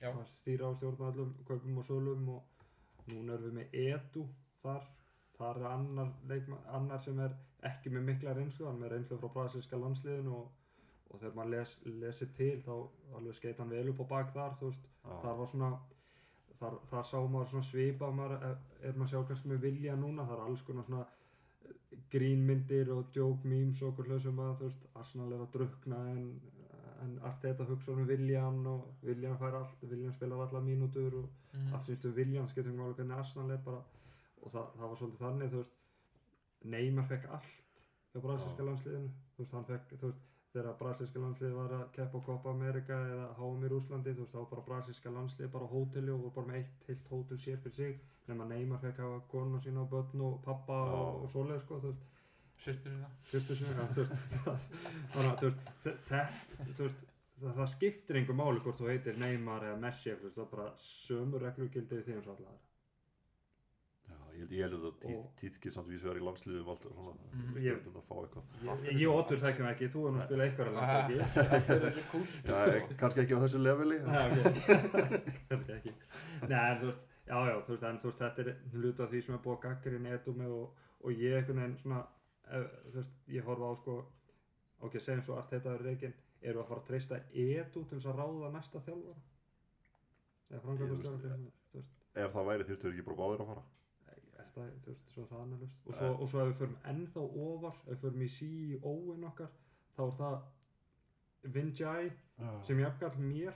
Speaker 4: Já.
Speaker 3: að stýra á stjórna öllum kaupum og sölum og núna erum við með Edu þar. Þar er annar, leikma, annar sem er ekki með mikla reynslu hann er reynslu frá brasilska landsliðinu og, og þegar maður les, lesi til þá alveg skeit hann vel upp á bak þar þú veist.
Speaker 5: Já.
Speaker 3: þar var svona þar, þar sá maður svona svipa maður er, er maður sjá kannski með vilja núna það er alls konar svona eh, grínmyndir og joke memes og okkur hljóðsum að þú veist Arsenal er að drukna en, en Arteta hugsa um Viljan og Viljan fær allt Viljan spilar alla mínútur og
Speaker 4: Mhm.
Speaker 3: allt sínstu Viljan skiptir ekki máli hvernig Arsenal er bara og það, það var svolítið þannig þú veist Neymar fekk allt hjá brasilska landsliðinu þú veist hann fekk þú veist þegar brasilíska landsliði var að keppa á Copa America eða HM í Rúslandi þú veist þá var bara brasilíska landsliði bara á hóteli og voru bara með eitt heilt hótel sér fyrir sig nema Neymar fekk hafa konu sína og börn og pappa
Speaker 5: Já.
Speaker 3: og, og svoleið sko þú veist.
Speaker 4: Sýstu sinna
Speaker 3: fyrstu sinni ja, þú veist. <laughs> Þannig að þú veist þe- þe- þú veist það, það skiptir einhver máli hvort þú heitir Neymar eða Messi þú veist það er bara sömu reglu gildir því eins og allar
Speaker 5: Já, ég held, ég held að
Speaker 3: Og-
Speaker 5: tíðkið samt vísu er í landsliðum alltaf svona,
Speaker 4: Mhm.
Speaker 5: ég um að fá eitthvað.
Speaker 3: ég, ég og Otur þekkjum ekki, þú er nú að spila eitthvað
Speaker 5: eh, <laughs> kannski ekki á þessu leveli. En-
Speaker 3: Nei, ok, <laughs> kannski ekki. Nei, en þú veist, já, já, þú veist, en þú veist, þetta er hlutu af því sem er búið að gaggri í netum og, og ég einhvern veginn svona, ef, þú veist, ég horfa á sko, ok, segjum svo allt þetta er reikin, eru að fara að treysta edu til þess að ráða næsta þjálfara? Eða
Speaker 5: veist, ef það væri þurftur ekki bara báðir að fara
Speaker 3: er það, þú veist, svo það annarlust og svo, og svo ef við förum ennþá ofar, ef við förum í CEO-in okkar, þá er það Vinjai, sem jafnkall mér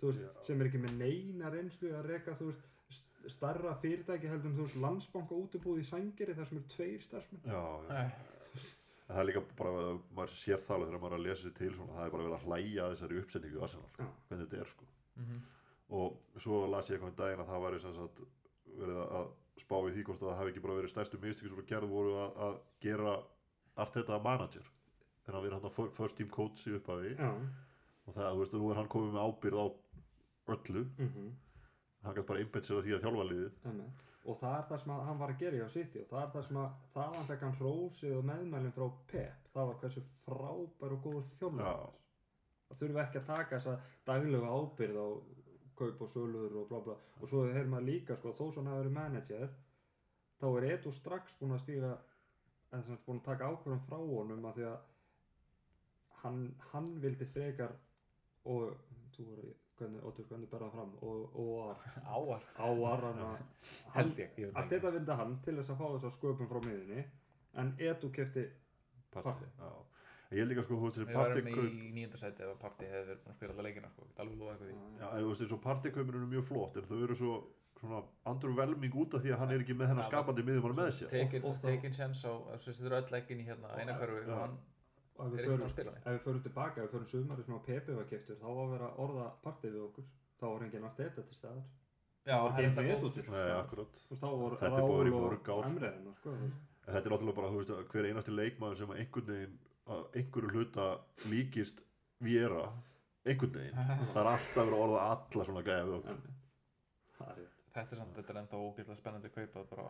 Speaker 3: þú veist,
Speaker 5: Já.
Speaker 3: sem er ekki með neina reynslu að reka þú veist, st- starra fyrirtæki heldur en þú veist, landsbanka útibúð í sængeri þar sem eru tveir starfsmenn
Speaker 5: Já, já. Það er líka bara, að maður sér alveg þegar maður er að lesa sér til svona, það er bara verið að hlæja þessari uppsetningu í Arsenal,
Speaker 3: Já.
Speaker 5: hvernig þetta er sko.
Speaker 4: mhm.
Speaker 5: Og svo las ég eitthvað um daginn að það væri sem sagt verið að spá í því hvort að það hafi ekki bara verið stærstu mistöki sem voru gerð voru að, að gera Arteta manager. Þegar hann verið hann að first team coach í upphafi.
Speaker 3: Já,
Speaker 5: og það, þú veist, nú er hann komið með ábyrð á öllu,
Speaker 3: mhm,
Speaker 5: hann gæti bara einbett sér að því að þjálfa liðið.
Speaker 3: Einmitt. og það er það sem að hann var að gera hjá City og það er það sem að þaðan fekk hann hrósið og meðmælinn frá Pep. Það var hversu frábær og góður hann er. það þurfi ekki að taka þessa daglegu ábyrð á kaup og sölur og bla bla og svo hefur maður líka sko, þó svo hann hafi verið manager þá er Edu strax búinn að stýra eða sem sagt búinn að taka ákvörðum frá honum að því að hann, hann vildi frekar og þú voru hvernig, Otur, hvernig berða fram og, og <laughs>
Speaker 4: áar
Speaker 3: áar hann að <laughs>
Speaker 4: Held ég, ég
Speaker 3: allt þetta vildi hann til þess að fá þess að sköpum frá miðinni en Edu kefti
Speaker 5: Partey.
Speaker 3: Partey.
Speaker 5: Ég held líka sko, þú veist, þessi
Speaker 4: Við varum í nýjönda sæti ef partí hefði verið búin að spila alla leikina sko. Get alveg lofa eitthvað því.
Speaker 5: Já, en þú veist, eins og partykaupin eru mjög flott en þau eru svo svona andurvelming út af því að hann er ekki með hennar skapandi miðjumann með sér.
Speaker 4: Tekin,
Speaker 3: og þá-
Speaker 4: tekin sens á, þess að þetta eru öll leikin í hérna eina hverfi
Speaker 5: Já.
Speaker 4: og hann er ekki búin
Speaker 3: förum,
Speaker 4: að spila
Speaker 3: ef við förum tilbaka, ef við förum sumari sem á Pepe var keftur þá var að vera orða partið við okkur. Þá var enginn allt þetta til staðar.
Speaker 4: Já, það er góð
Speaker 5: Þetta er að ár, sko.
Speaker 3: Sko,
Speaker 5: þetta er náttúrulega bara, þú veist, að hver einasti leikmaður sem að einhvern veginn að einhverju hluta líkist Viera, einhvern veginn <laughs> það er alltaf verið að orða alla svona við
Speaker 3: er rétt.
Speaker 4: Þetta er samt, þetta er enda ógeðslega spennandi kaup Það er bara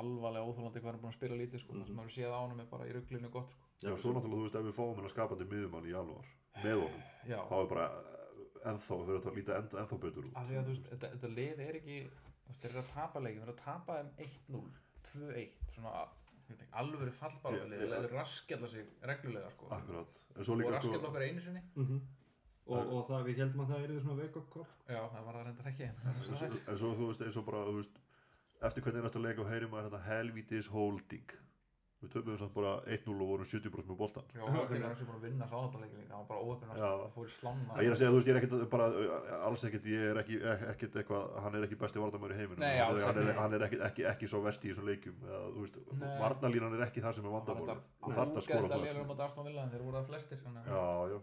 Speaker 4: alvarlega óþólandi hvað hann er búin að spila lítið sko. Það sem maður séð á honum er bara í rugglinu gott sko.
Speaker 5: Já, svo náttúrulega, þú veist, ef við fáum hennar skapandi miðjumann í janúar með honum,
Speaker 4: Já,
Speaker 5: þá er bara ennþá, fyrir þetta að líta ennþá, ennþá betur út
Speaker 4: af því að veist, þetta, þetta lið er ekki þeir eru að tapa leikin, þeir eru að tapa um 1-0 2-1, svona lið,
Speaker 5: Já, já.
Speaker 4: þeir raskjalla sig reglulega sko.
Speaker 5: Akkurat, en svo
Speaker 4: og
Speaker 5: líka
Speaker 4: raskjalla
Speaker 5: sko
Speaker 4: okkur einu sinni
Speaker 3: Mhm. og, og það við heldum að það er svona sko.
Speaker 4: Já, það var það reyndar ekki en svo
Speaker 5: en svo þú veist, eins og bara, þú veist eftir hvernig einasta leik og heyrim maður þetta helvítis holding við töfum samt bara 1-0 og vorum 70% með boltan
Speaker 4: Já, og Hörgin er eins og búin að vinna sáðandaleikin líka, hann var bara óöfnir
Speaker 5: Já.
Speaker 4: að fór í slána.
Speaker 5: Ég er að segja, þú veist, ég er ekkert bara alls ekkert, ég er ekki, ekkert eitthvað hann er ekki besti varnamöður í heiminum.
Speaker 4: Nei,
Speaker 5: hann, er, hann, er, hann er ekki, ekki, ekki svo vesti í þessum leikjum eða, þú veist, varnalínan er ekki það sem er að skora
Speaker 4: Úgeðslega
Speaker 5: það
Speaker 4: að það að-
Speaker 5: já, já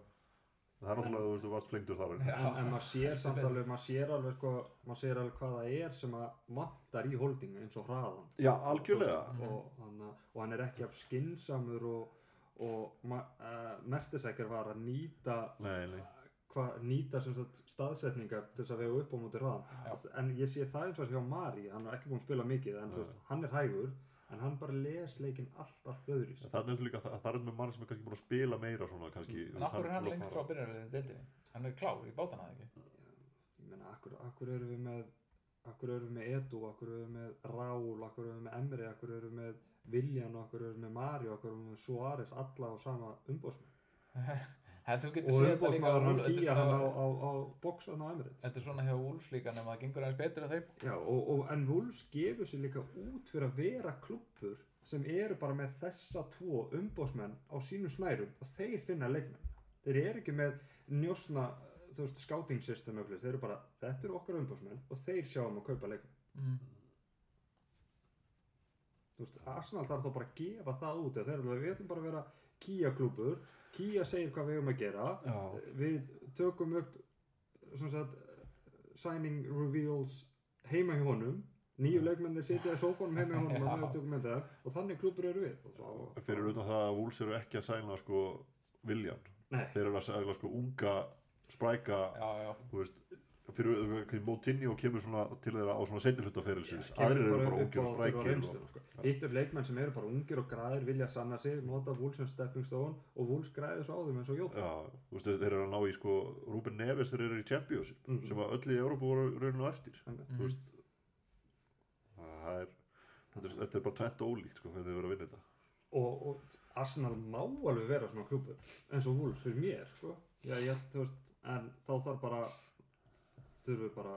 Speaker 5: það er náttúrulega, þú veist, þú varst flengdur þar.
Speaker 4: Já.
Speaker 3: en, en maður sér samt alveg maður sér alveg sko maður sér alveg hvað það er sem að vantar í holdingu eins og hraðan
Speaker 5: já, algjörlega.
Speaker 3: Og, hann, og hann er ekki af skinsamur og, og uh, Mertesacker var að nýta
Speaker 5: nei, nei,
Speaker 3: hva, nýta sem sagt, staðsetningar til þess að vega upp á móti
Speaker 4: Já.
Speaker 3: hraðan en ég sé það eins og hjá Mari hann er ekki búinn að spila mikið en þú veist, hann er hægur en hann bara les leikinn allt allt öðru
Speaker 5: En það er líka, það, það er með mann sem er kannski búin að spila meira svona kannski
Speaker 4: En af hverju er hann
Speaker 5: að
Speaker 4: lengst frá byrjarliðin deildinni? Hann er klár í bátana ekki?
Speaker 3: ég meina, akkur, akkur erum við með akkur erum við með Edu, akkur erum við með Raúl, akkur erum við með Emri, akkur erum við með Viljan, akkur erum við með Mario, akkur erum við með Suárez, alla á sama umbóðsmenn <laughs>
Speaker 4: Hef, þú getur
Speaker 3: og
Speaker 4: séð þetta líka
Speaker 3: á,
Speaker 4: svona-
Speaker 3: á, á bóksan á Emirates
Speaker 4: Þetta er svona hjá Wolves líka nema það gengur aðeins betur að þeim
Speaker 3: Já, og, og, en Wolves gefur sér líka út fyrir að vera klubbur sem eru bara með þessa tvo umbóðsmenn á sínu snærum og þeir finna leikmenn. Þeir eru ekki með njósna, þú veist, scouting system þeir eru bara, þetta eru okkar umbóðsmenn og þeir sjá um að kaupa leikmenn.
Speaker 4: mm.
Speaker 3: Þú veist, Arsenal þarf þá bara að gefa það út þeir eru alveg, við ætlum bara að vera Kia klúbur Kia segir hvað við höfum að gera.
Speaker 5: Já.
Speaker 3: við tökum upp sem sagt, signing reveals heima hjá honum. Nýju leikmennir sitja í sófanum heima hjá honum <laughs> og við tökum mynda og þannig klúbur eru við. Og svo,
Speaker 5: fyrir utan það að Wolves eru ekki að sæna sko Viljan
Speaker 3: nei,
Speaker 5: þeir eru að sæna sko unga spræka
Speaker 4: já, já,
Speaker 5: þú veist fyrir Motinho kemur svona til þeirra á svona seinilhutaferilsins
Speaker 3: kemur
Speaker 5: aðrir eru
Speaker 3: bara
Speaker 5: ungir og sprækir og,
Speaker 3: sko. hitt er leikmenn sem eru bara ungir og græðir vilja sanna sig, nota Wolves sem stepping stone og Wolves græðir svo á þeim eins og Jóta
Speaker 5: já, þú veist þeir eru að ná í sko Ruben Neves þeir eru í Championship
Speaker 3: Mhm.
Speaker 5: sem að öll í Európa voru rauninu eftir
Speaker 3: Þannig.
Speaker 5: þú veist það er þetta er, þetta er bara tvent ólíkt sko hvernig þið verður að vinna þetta
Speaker 3: og, og Arsenal má alveg vera svona klúbur eins og Wolves fyrir mér sko. Já, ég, veist, en þá þarf bara þurfum við bara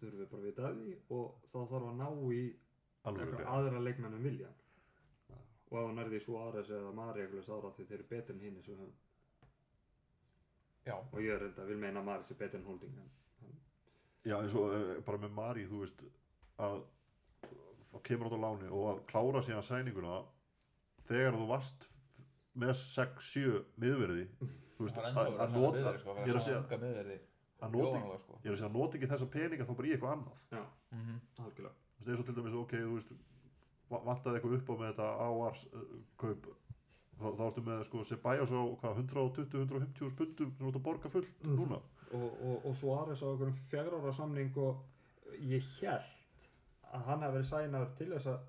Speaker 3: þurfum við bara að vita af því og þá þarf að ná í eitthvað aðra leikmenn en vilja og ef hann er því Suárez eða Mari eitthvað ára því þeir eru betri en hinn sem og ég er reynda að vil meina að Mari sé betri en Holding en,
Speaker 5: já eins og eh, bara með Mari þú veist að að kemur át á láni og að klára síðan sæninguna þegar þú varst með 6-7 miðverði þú veist, að, að
Speaker 4: að
Speaker 5: nota
Speaker 4: miðverði sko,
Speaker 5: ég er að
Speaker 4: að
Speaker 5: segja að nota,
Speaker 4: jóvanlega sko.
Speaker 5: ég er að segja að nota ekki þessa peninga þá bara í eitthvað annað.
Speaker 3: Já,
Speaker 4: Mhm.
Speaker 3: algjörlega.
Speaker 5: Þú veist, eins og til dæmis, ok, þú veist va- vantaði eitthvað upp á með þetta áars uh, kaup þá, þá ertu með sko Ceballos á hvað, 120-150 spundum sem þú ert að borga fullt
Speaker 3: Mhm.
Speaker 5: núna.
Speaker 3: Og, og, og Suárez á einhverjum fjagra ára samning og ég held að hann hafi verið sænaður til þess að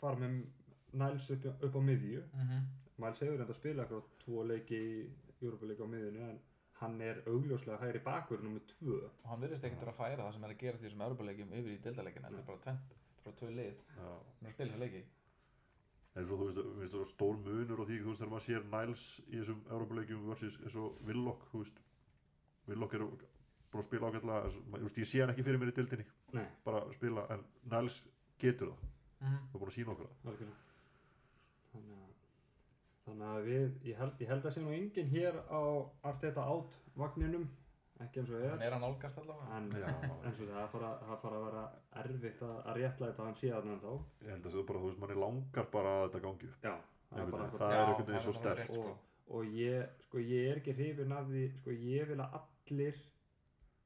Speaker 3: fara með Niles upp, upp á miðju.
Speaker 4: Mhm.
Speaker 3: Miles hefur reynda að spila eitthvað tvo leiki í Júrupuleika á miðjunni en hann er augljóslega hægri bakur nummið tvö.
Speaker 4: Og hann virðist ekkert vera að færa það sem er að gera því sem Európa-leikjum yfir í deildaleikina þetta er bara tvent, bara tvö lið. Hann er að spila þessa leiki.
Speaker 5: Eins og þú veist, þú veist þú veist, stór munur og því þú veist þegar maður sér Niles í þessum Európa-leikjum versus eins og Willock þú veist, Willock er bara að spila ágætlega þú veist, ég sé hann ekki fyrir mér í dildinni
Speaker 3: nei,
Speaker 5: bara að spila, en Niles getur það.
Speaker 4: Mhm.
Speaker 5: það er búin að sína okkur það
Speaker 3: þannig að að við, ég held, ég held að sé nú enginn hér á Arteta átt vagninum ekki eins og
Speaker 4: hann
Speaker 3: er
Speaker 4: er að nálgast allavega.
Speaker 3: En eins og það fara, það fara að vera erfitt að, að réttlæta að hann sé þarna ennþá
Speaker 5: ég held að það er bara, þú veist, manni langar bara að þetta gangi upp.
Speaker 3: Já, það er bara
Speaker 5: það
Speaker 4: Já,
Speaker 5: er veginn
Speaker 4: er
Speaker 5: svo
Speaker 4: rétt,
Speaker 3: og, og ég, sko, ég er ekki hrifin af því, sko, ég vil að allir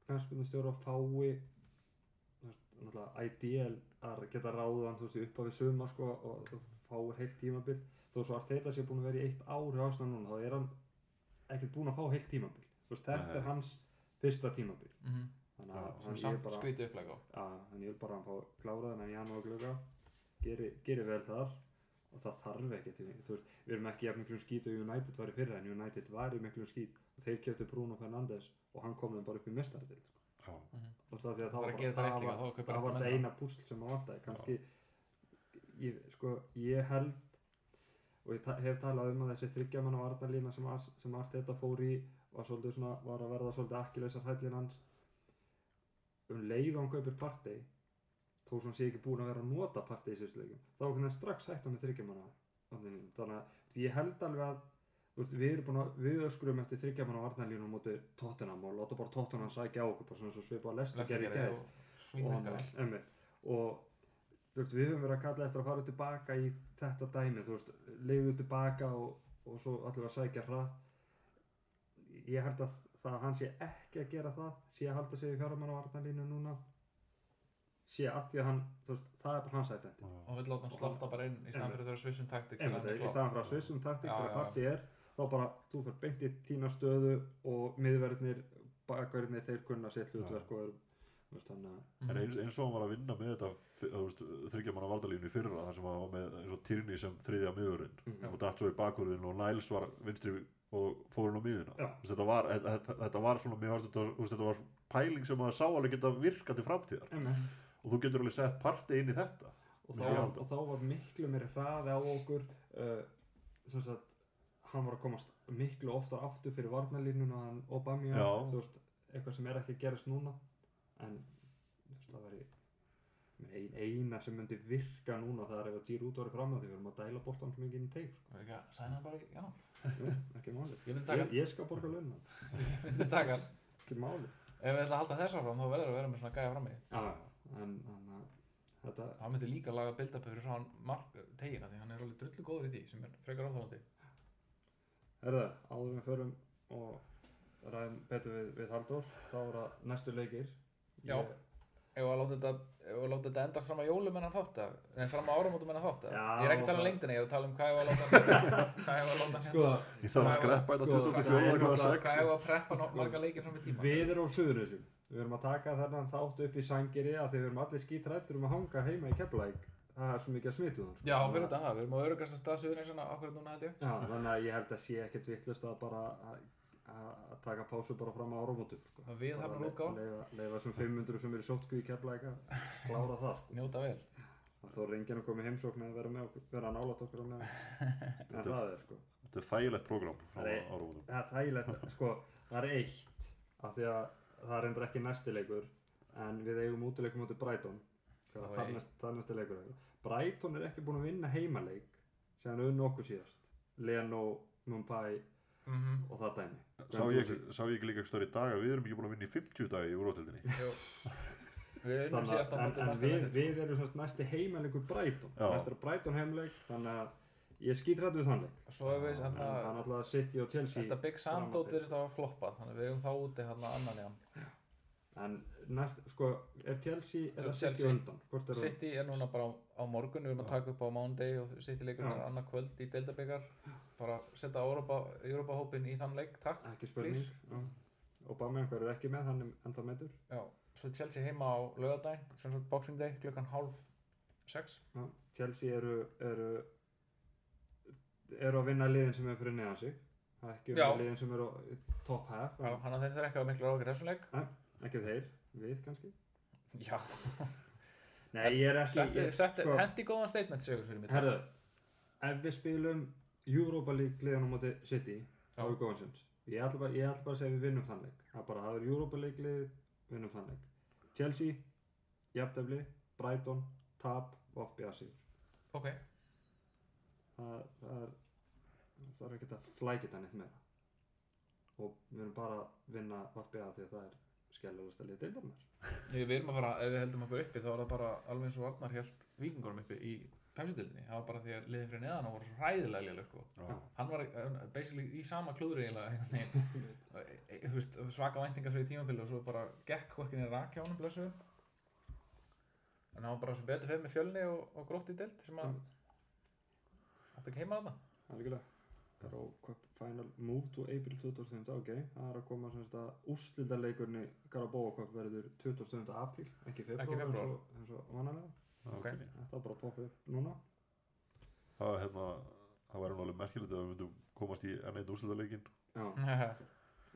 Speaker 3: knæspundastjóra fái náttúrulega ideal að geta ráðan, þú veist, upp á við suma, sko, og þú fáir heilt tímabil. Þó svo að þetta sé búin að vera í eitt ár hjá Arsenal núna, þá er hann ekkert búin að fá heilt tímabil, þú veist, þetta er hans fyrsta tímabil,
Speaker 4: Mhm.
Speaker 3: þannig
Speaker 5: Já,
Speaker 3: að
Speaker 4: sem
Speaker 3: hann- ég er
Speaker 4: samt
Speaker 3: bara,
Speaker 4: skrítið upplega á.
Speaker 3: Að, hann ég vil bara að hann fá kláraðan en janúar glögga geri, geri vel þar. Og það þarf ekki til þú veist, við erum ekki jafn miklum skít og United var í fyrra en United var í miklum skít. Og þeir kjöptu Bruno Fernandes og hann kom þeim bara upp í mestardil sko. Og það, því að það
Speaker 4: Bara
Speaker 3: var
Speaker 4: þetta
Speaker 3: eina púsl sem að vantaði kannski. Ég, sko, ég held og ég ta hef talað um að þessi þryggjaman og varnarlína sem, sem Arteta fór í var, svona, var að verða svolítið akkilesar hællin hans. Um leið og hann kaupir partey þó sem sé ekki búin að vera að nota partey í sérstleikum þá er hann strax hægt með þryggjaman þannig að ég held alveg að við erum búin að við öskrum eftir þryggjaman og varnarlínu á móti Tottenham og láta bara Tottenham sækja á okkur bara svona svo svipað að
Speaker 4: Lesta
Speaker 3: gerði gær.
Speaker 4: og
Speaker 3: og, og þú veist, við höfum verið að kalla eftir að fara tilbaka í þetta dæmi þú veist, leiðu tilbaka og, og svo allir að sækja hratt. Ég held að það að hann sé ekki að gera það sé að halda sig í fjármann á varnarlínu núna sé að því að hann þú veist, það er bara hans ættendi
Speaker 4: og vill láta hann slotta bara inn í staðan fyrir þeirra svissum taktik
Speaker 3: í staðan fyrir að svissum taktik þegar
Speaker 4: já, já.
Speaker 3: parti er þá bara, þú fyrir beint í þína stöðu og miðverðnir, bakverðnir þeir kunna sitt hlutverk og veist, að
Speaker 5: En eins, eins og hann var að vinna með þetta þryggja manna vardalínu í fyrra þar sem hann var með eins og Tyrni sem þriðja miðurinn
Speaker 3: Mhm.
Speaker 5: og datt svo í bakurðin og Niles var vinstri og fór hann á miðuna þetta, var, þetta, þetta var svona mér varst þetta, þetta var pæling sem maður sá alveg geta virkað til framtíðar.
Speaker 3: Einmitt.
Speaker 5: Og þú getur alveg sett parti inn í þetta
Speaker 3: og þá, og þá var miklu meiri hraði á okkur uh, sem sagt hann var að komast miklu oftar aftur fyrir varnarlínuna en Obama
Speaker 5: Já.
Speaker 3: þú veist, eitthvað sem er ekki að gerast núna. En þú veist, það var ein, eina sem myndi virka núna það er ef að Giroud út var fram að því við erum að dæla boltan svo mikið inn í teig sko.
Speaker 4: ekki að sæna hann bara í, já,
Speaker 3: Jú, ekki máli
Speaker 4: ég
Speaker 3: ég, ég skal borga launa
Speaker 4: ég myndi taka
Speaker 3: ekki máli
Speaker 4: ef við ætla að halda þess áfram þá verður að vera með svona gæja frammi.
Speaker 3: Já, en þannig að þetta
Speaker 4: hann myndi líka laga build-up fyrir hann tegina því hann er alveg drullu góður í því sem er frekar áþálandi
Speaker 3: Herðu, áður en við förum og ræðum betur við, við Halldór, þá er það næstu leikir.
Speaker 4: Já.
Speaker 3: Ég-
Speaker 4: Ef að láta þetta, þetta endast fram á jólum en að þátt að, en fram á áramótum en að þátt að. Ég er ekki að tala um lengdina, ég er að tala um hvað ég var að láta <laughs> hvað ég var að láta hérna.
Speaker 3: Sko,
Speaker 5: Ég þarf að skreppa þetta
Speaker 3: sko,
Speaker 5: 24
Speaker 3: það er
Speaker 5: klukkan
Speaker 3: náttúrulega-
Speaker 5: 6
Speaker 4: Hvað ég var að preppa no- marga leikir fram í tíma.
Speaker 3: við erum á Suðurnesum. Við erum að taka þennan þátt upp í sangeri að því við erum allir skítrættur um að hanga heima í Keflæk. Það er svo mikið að smitu þann.
Speaker 4: Já, fyrir þetta það, við erum á örugasta stað Suðurnesjana akkurat núna held ég.
Speaker 3: Já, þannig að ég held að sé ekkert vittlust að bara að, að að taka pásu bara fram á áramótum. Sko.
Speaker 4: Það við hafnar útgáfa,
Speaker 3: Leifa, leifa þessum 500 sem eru sótku í Keflæk að klára það. Sko.
Speaker 4: njóta vel.
Speaker 3: Þó er enginn að koma í heimsókn eða vera, með okkur, vera nálat okkur á. <laughs> En það er sko.
Speaker 5: Þetta er þægilegt program frá
Speaker 3: Það er- er þægilegt, sko, það er eitt af því að það er endur ekki næsti leikur en við eigum útileikum mútið Brighton
Speaker 4: Það var
Speaker 3: það
Speaker 4: eitt.
Speaker 3: næst, það næsti leikur Brighton er ekki búin að vinna heimaleik sem hann unnu okkur síðast Leno, Mumbai
Speaker 4: Mhm.
Speaker 3: og það dæmi
Speaker 5: Sá ég, sá ég ekki líka stöður í dag að við erum ekki búin að vinna í 50 dag í úrvátildinni
Speaker 4: Jú. <laughs> Við erum
Speaker 3: Þannig
Speaker 4: síðast á
Speaker 3: að en, en við, við erum næsti heimalegur næsti er Brighton heimleik þannig að ég skýt rætt við þann leik.
Speaker 4: Svo hefur við
Speaker 3: en það er
Speaker 4: hérna,
Speaker 3: alltaf City og Chelsea
Speaker 4: þetta Big Sam
Speaker 3: fram á
Speaker 4: dót
Speaker 3: við.
Speaker 4: virðist að hafa floppað, þannig að við eigum þá úti hérna annan í hann.
Speaker 3: En næst, sko, er Chelsea eða City
Speaker 4: Chelsea.
Speaker 3: undan er
Speaker 4: City er núna bara á, morgun, við erum að taka upp á mándegi og City leikur er annað kvöld í deildabikar. Bara setja Europa, Europa hópin í þann leik, takk.
Speaker 3: ekki spurning og Bamian hver er ekki með hann er ennþá meður
Speaker 4: Já, svo Chelsea heima á laugardaginn, sem sagt Boxing Day, klukkan hálf sex.
Speaker 3: Já, Chelsea eru, eru eru að vinna liðin sem er fyrir neðan sig það er ekki
Speaker 4: Já.
Speaker 3: um liðin sem eru top half
Speaker 4: hann að þeir þurfa ekki að hafa miklu ágjör þessum leik.
Speaker 3: Ekki þeir, við kannski?
Speaker 4: Já, <laughs>
Speaker 3: nei, ég er ekki
Speaker 4: setti,
Speaker 3: ég,
Speaker 4: setti,
Speaker 3: sko-
Speaker 4: hendi góðan statement sigur fyrir mig.
Speaker 3: herðu, ef við spilum Europa League liðan á móti City þá er góðan sinns ég ætla bara, bara að segja við vinnum þann leik. Það er bara, það er Europa League lið vinnum þann leik. Chelsea, jafntefli Brighton, FBA sigur
Speaker 4: Ok,
Speaker 3: það, það er það er ekkert að flækita neitt meira. Og við erum bara að vinna FBA því að það er skellulegasta lið deildarinnar
Speaker 4: Við við erum að fara, ef við heldum okkur uppi þá er það bara alveg eins og Arnar held vikingurum uppi í pepsitildinni. Það var bara því að liðin fyrir neðan og voru svo hræðilega léleg sko.
Speaker 5: Já.
Speaker 4: Hann var eh, basically í sama klúður eiginlega. <laughs> Eh, eh, þú veist, svaka væntingar fyrir tímabili og svo bara gekk hvorkinni rak hjá honum blessu. En hann var bara svo betur fyrir með fjölni og, og grótt í deild sem að átti ekki heima þarna.
Speaker 3: algjörlega Garó Cup Final Move to April 2005 ok, það er að koma semst að úrstildarleikurni Garabóa Cup verður 20. apríl, ekki februar eins og, vanalega
Speaker 4: Ok.
Speaker 3: þetta var bara að poppa upp núna
Speaker 5: Það, hérna, það væri nú alveg merkilegt ef við myndum komast í enn einn úrslitaleikin <laughs>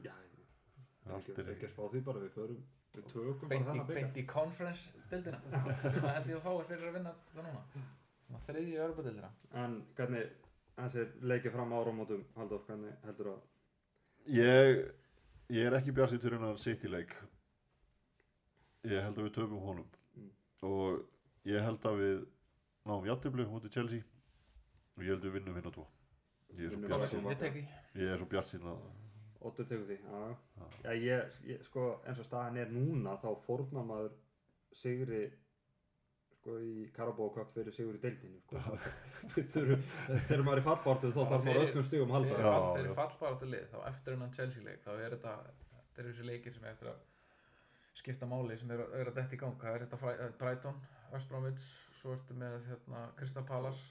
Speaker 3: já, já ekki,
Speaker 5: er
Speaker 3: ekki að spá því bara, við förum við tökum bara þennan byggar
Speaker 4: beint í conference deildina <laughs> sem að held ég að fáist fyrir að vinna það núna. Þriðju örbadeildina.
Speaker 3: en hvernig þessir leikið fram áramótum Halldór, hvernig heldur að
Speaker 5: Ég, ég er ekki bjarsið til hennan City leik. Ég held að við töfum honum.
Speaker 3: Mm.
Speaker 5: og ég held að við náum játtiflu mútið Chelsea. Og ég held að við vinnum hérna tvo. Ég er svo bjarsið
Speaker 3: bara
Speaker 4: Ég
Speaker 5: er svo bjarsið að
Speaker 3: Óttur tegur því, já,
Speaker 5: Já.
Speaker 3: já ég, ég, sko, eins og staðan er núna þá fórnar maður sigri sko í Cup fyrir sigur í deildinni sko. <laughs> Þegar maður er í fallbártu þá þarf maður öllum stigum að halda
Speaker 4: Fyrir,
Speaker 5: Já,
Speaker 4: fall, fyrir
Speaker 5: já.
Speaker 4: fallbaráttu lið, þá eftir hennan Chelsea leik, þá er þetta, þetta er þessi leikir sem er eftir að skipta máli sem er, að- er að detta í gang. Það er þetta eh, Brighton, West Bromwich, svo ertu með hérna, Crystal Palace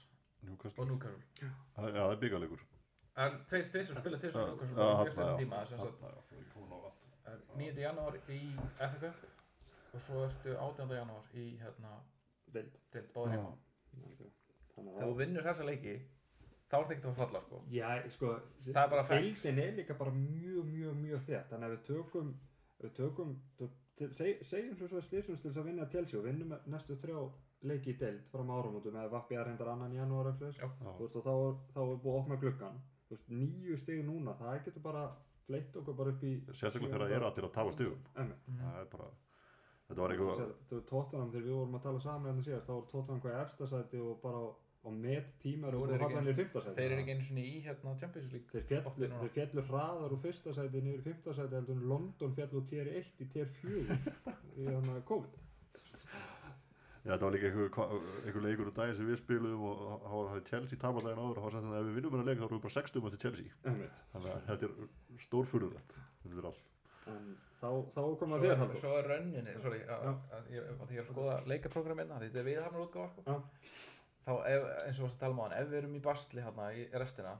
Speaker 5: Newcastle
Speaker 4: og Newcastle.
Speaker 5: Það- Já, það er byggarleikur
Speaker 4: Það er tveir, tveir sem spila tveir sem mjög stundum
Speaker 5: já.
Speaker 4: tíma. Það er 9. janúar í FA Cup og svo ertu 18. janúar í hérna,
Speaker 3: deild
Speaker 4: deild báður heima.
Speaker 3: Þannig
Speaker 4: Ef þú
Speaker 3: að
Speaker 4: vinnur þessa leiki, þá er það ekkert að falla sko.
Speaker 3: Já, sko,
Speaker 4: Það er bara fact.
Speaker 3: deildin er líka bara mjög, mjög, mjög þétt þannig að við tökum, við tökum til, til, seg, segjum svo svo slísumst til þess að vinna Chelsea og vinnum næstu þrjá leiki í deild frá áramótum eða Vappi er hendar annan í janúar og
Speaker 4: Já.
Speaker 3: þú veist og þá er, þá er búið að opna gluggan þú veist, nýju stig núna, það getur bara fleitt okkur bara upp í
Speaker 5: Sérstaklega þegar það er allir að tafa.
Speaker 4: Mhm.
Speaker 5: Það er bara Þetta var eitthvað
Speaker 3: þú veist, Tottenham þegar við vorum að tala saman hérna síðast þá var Tottenham hvað í efsta sæti og bara á, met tíma og
Speaker 4: eru þeir
Speaker 3: bara
Speaker 4: ekki
Speaker 3: fallan í
Speaker 4: eins-
Speaker 3: fymta sæti
Speaker 4: Þeir eru ekki einu sinni í hérna Champions League.
Speaker 3: þeir
Speaker 4: spotti
Speaker 3: fjallu,
Speaker 4: núna.
Speaker 3: þeir fjallu hraðar úr fyrsta sæti niður í fymta sæti heldur en London fjallu úr tier 1 í tier 4 í hann COVID
Speaker 5: Já, það var líka einhver, einhver leikur úr daginn sem við spiluðum og þá hafði Chelsea tapað daginn áður og þá var sagt að ef við vinnum hennar leik þá erum við bara 60 eftir Chelsea
Speaker 3: Einmitt.
Speaker 5: þannig að þetta er stórfurðulegt þetta er allt
Speaker 3: En þá, þá kom
Speaker 4: Svo
Speaker 3: að þér Halldór
Speaker 4: svo er rönninni, sorry, að, ég, er að skoða leikaprógram hérna, þetta er viðhafnar útgáfa, sko. Þá, ef, eins og við varst að tala um á hann, ef við erum í basli hérna í restina,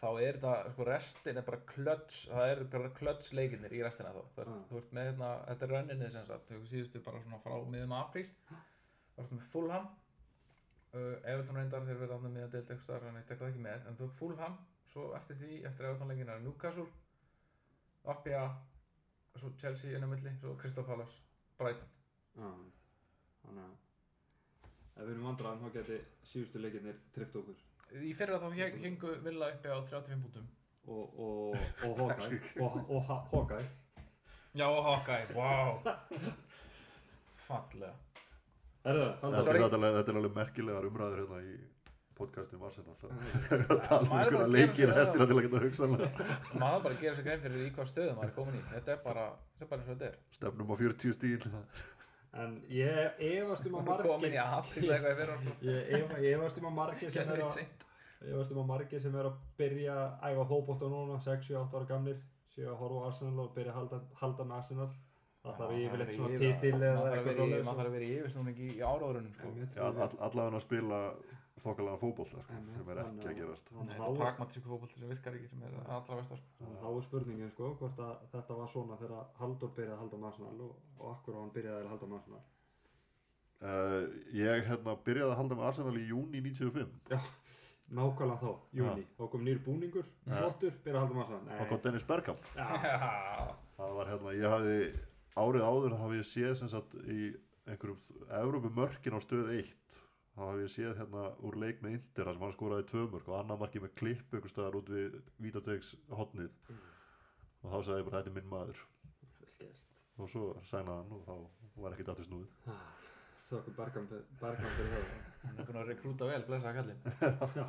Speaker 4: þá er þetta, sko, restin er bara klöts, það er bara klöts leikinnir í restina þá. Þú,
Speaker 3: Já.
Speaker 4: ert, þú ert með hérna, þetta er rönninni sem sagt, þau síðustu bara svona frá miðum apríl, þú ert með Fulham, uh, Everton reyndar þeir verða þarna með að delta eitthvað en ég tek það ekki með, en þú Fulham, svo eftir því, eftir Everton leikin er Newcastle, FBA, svo Chelsea inn á milli, svo Crystal Palace, Brighton.
Speaker 3: Já. Þannig að ef við erum vandraðan þá geti síðustu leikirnir tryggt okkur
Speaker 4: Í fyrra þá heng- hengu Villa uppi á 35 punktum.
Speaker 3: og, og, og Hawkeye og, og Ha- Hawkeye
Speaker 4: Já, og Hawkeye, wow. Fallega.
Speaker 5: Er, náttúrulega- þetta er alveg merkilegar umræður hérna í podcastum Arsenal <laughs> að
Speaker 4: Ja,
Speaker 5: tala um
Speaker 4: er
Speaker 5: einhverja
Speaker 4: að
Speaker 5: leikir restina til að geta hugsanlega <laughs>
Speaker 4: Maður bara að gera sér grein fyrir í hvað stöðum maður er komin í. Þetta er bara, þetta er bara eins og þetta er.
Speaker 5: stefnum á 40 stíl
Speaker 3: En ég efast um að margir
Speaker 4: apríl eða eitthvað í fyrra. sko.
Speaker 3: Ég ef- ég efast um að margir sem er að
Speaker 4: seint.
Speaker 3: Ég veist um að margir sem er að byrja að æfa fótbolta núna, 6-7-8 ára gamlir séu að horfa á Arsenal og byrja að halda, halda með Arsenal það þarf yfirleitt svona titil eða
Speaker 4: að
Speaker 3: eitthvað svoleiðis.
Speaker 4: maður þarf að vera í yfirsnúning í, áraðurunum, sko.
Speaker 5: Allavega að spila þokkalega fótbolta sko, sem er ekki að gerast.
Speaker 4: er pragmatísku fótbolti sem virkar ekki, sem er allra versta, sko.
Speaker 3: þá er spurningin sko hvort að þetta var svona þegar Halldór byrjaði að halda Arsenal og, og akkur á hann byrjaði að halda Arsenal?
Speaker 5: Uh, Ég hérna byrjaði að halda með Arsenal í júni 95
Speaker 3: nákvæmlega þá, júni, þá kom nýr búningur
Speaker 5: Ja.
Speaker 3: flottur, byrjaði að halda með Arsenal.
Speaker 5: Þá kom Dennis Bergkamp.
Speaker 3: Já,
Speaker 4: Já.
Speaker 5: það var hérna, ég hafði árið áður þá hafði ég séð sem sagt í einhverjum Evrópumörkin á stöð 1 þá hafði ég séð hérna úr leik með Inter þar sem hann skoraði tvö mörk og annar marki með klipp einhver staðar út við Vítategs hotnið og þá sagði ég bara þetta er minn maður.
Speaker 3: Vel gert.
Speaker 5: og svo sænaði hann og þá var ekkert aftur snúið.
Speaker 3: Bergkamp Bergkamp fyrir það
Speaker 4: Hann er búin að rekrúta vel, blessa kallinn. <laughs>
Speaker 3: Já,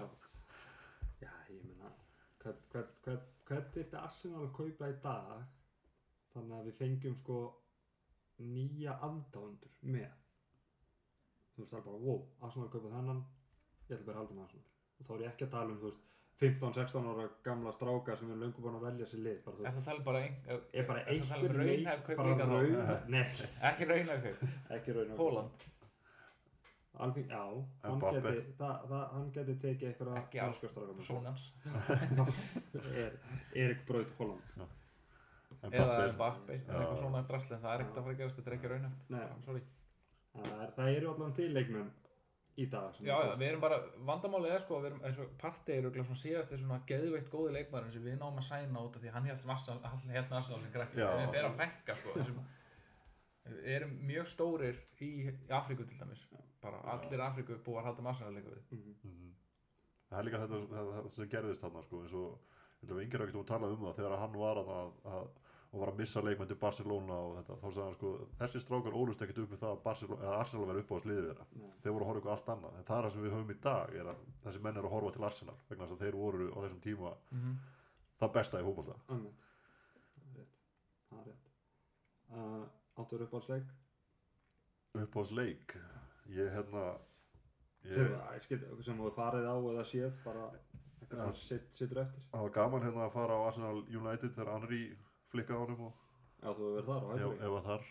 Speaker 3: já ég meina hvern, hvern, hvern, hvern þyrfti Arsenal að kaupa í dag? Þannig að við fengjum sko nýja aðdáendur með þú veist það er bara wow, Arsenal kaupa þennan ég ætla bara að halda með Arsenal og þá er ég ekki að tala um þú veist 15-16 ára gamla strákar sem er löngu búin að velja sér lið bara,
Speaker 4: Er
Speaker 3: veist,
Speaker 4: það tala bara um
Speaker 3: einhver
Speaker 4: raunhæf kaup
Speaker 3: bara
Speaker 4: líka þá? <laughs> Ekki raunhæf kaup.
Speaker 3: ekki raunhæf
Speaker 4: Hóland.
Speaker 3: Alfín, já, hann geti, það, það, hann geti tekið einhverja
Speaker 4: Ekki alls. Sónans. <laughs>
Speaker 3: er Erik Braut Holland
Speaker 4: Eða Mbappe.
Speaker 5: Já.
Speaker 4: Eitthvað svona drasli. En það er ekkert að fara að gerast. Þetta er ekki raunhæft.
Speaker 3: Nei.
Speaker 4: Sorry.
Speaker 3: Það, er, það eru allan til leikmenn í dag sem
Speaker 4: Já, já, við erum bara, vandamálið er sko að við erum eins og eru örugglega svona síðast er svona geðveitt góði leikmærin sem við náum að sæna út af því að hann held sem hann held með Arsenal sem
Speaker 5: Já.
Speaker 4: við erum að frekka sko þessum, við erum mjög stórir í, Afríku til dæmis bara allir Afríku búið að halda með Arsenal leika við
Speaker 3: Mhm.
Speaker 5: Mhm. það er líka þetta, þetta, þetta sem gerðist þarna sko, eins og ég held að við yngir ekkert um að tala um það þegar hann var að, að, og var að missa leikmenn til Barcelona og þetta, þá sagði hann sko þessi strákar ólust ekkert upp með það að Barcelona, eða Arsenal verið upp á sliðið þeirra.
Speaker 3: Nei.
Speaker 5: þeir voru að horfa eitthvað allt annað. En það er það sem við höfum í dag er að þessi menn eru að horfa til Arsenal vegna þess að þeir voru á þessum tíma
Speaker 4: mm
Speaker 5: það besta í fótbolta.
Speaker 3: Einmitt. það er rétt. Það er rétt. Uh, áttur upp á sleik
Speaker 5: upp á leik ég hérna ég,
Speaker 3: ég skil, sem þú farið á eða séð bara eitthvað
Speaker 5: Já.
Speaker 3: sem sit, situr eftir.
Speaker 5: Það var gaman hérna að fara á Arsenal United þegar Henry flikkaði á honum og
Speaker 3: já þú hefur verið þar á
Speaker 5: ef,
Speaker 3: Hæfri
Speaker 5: ef að þar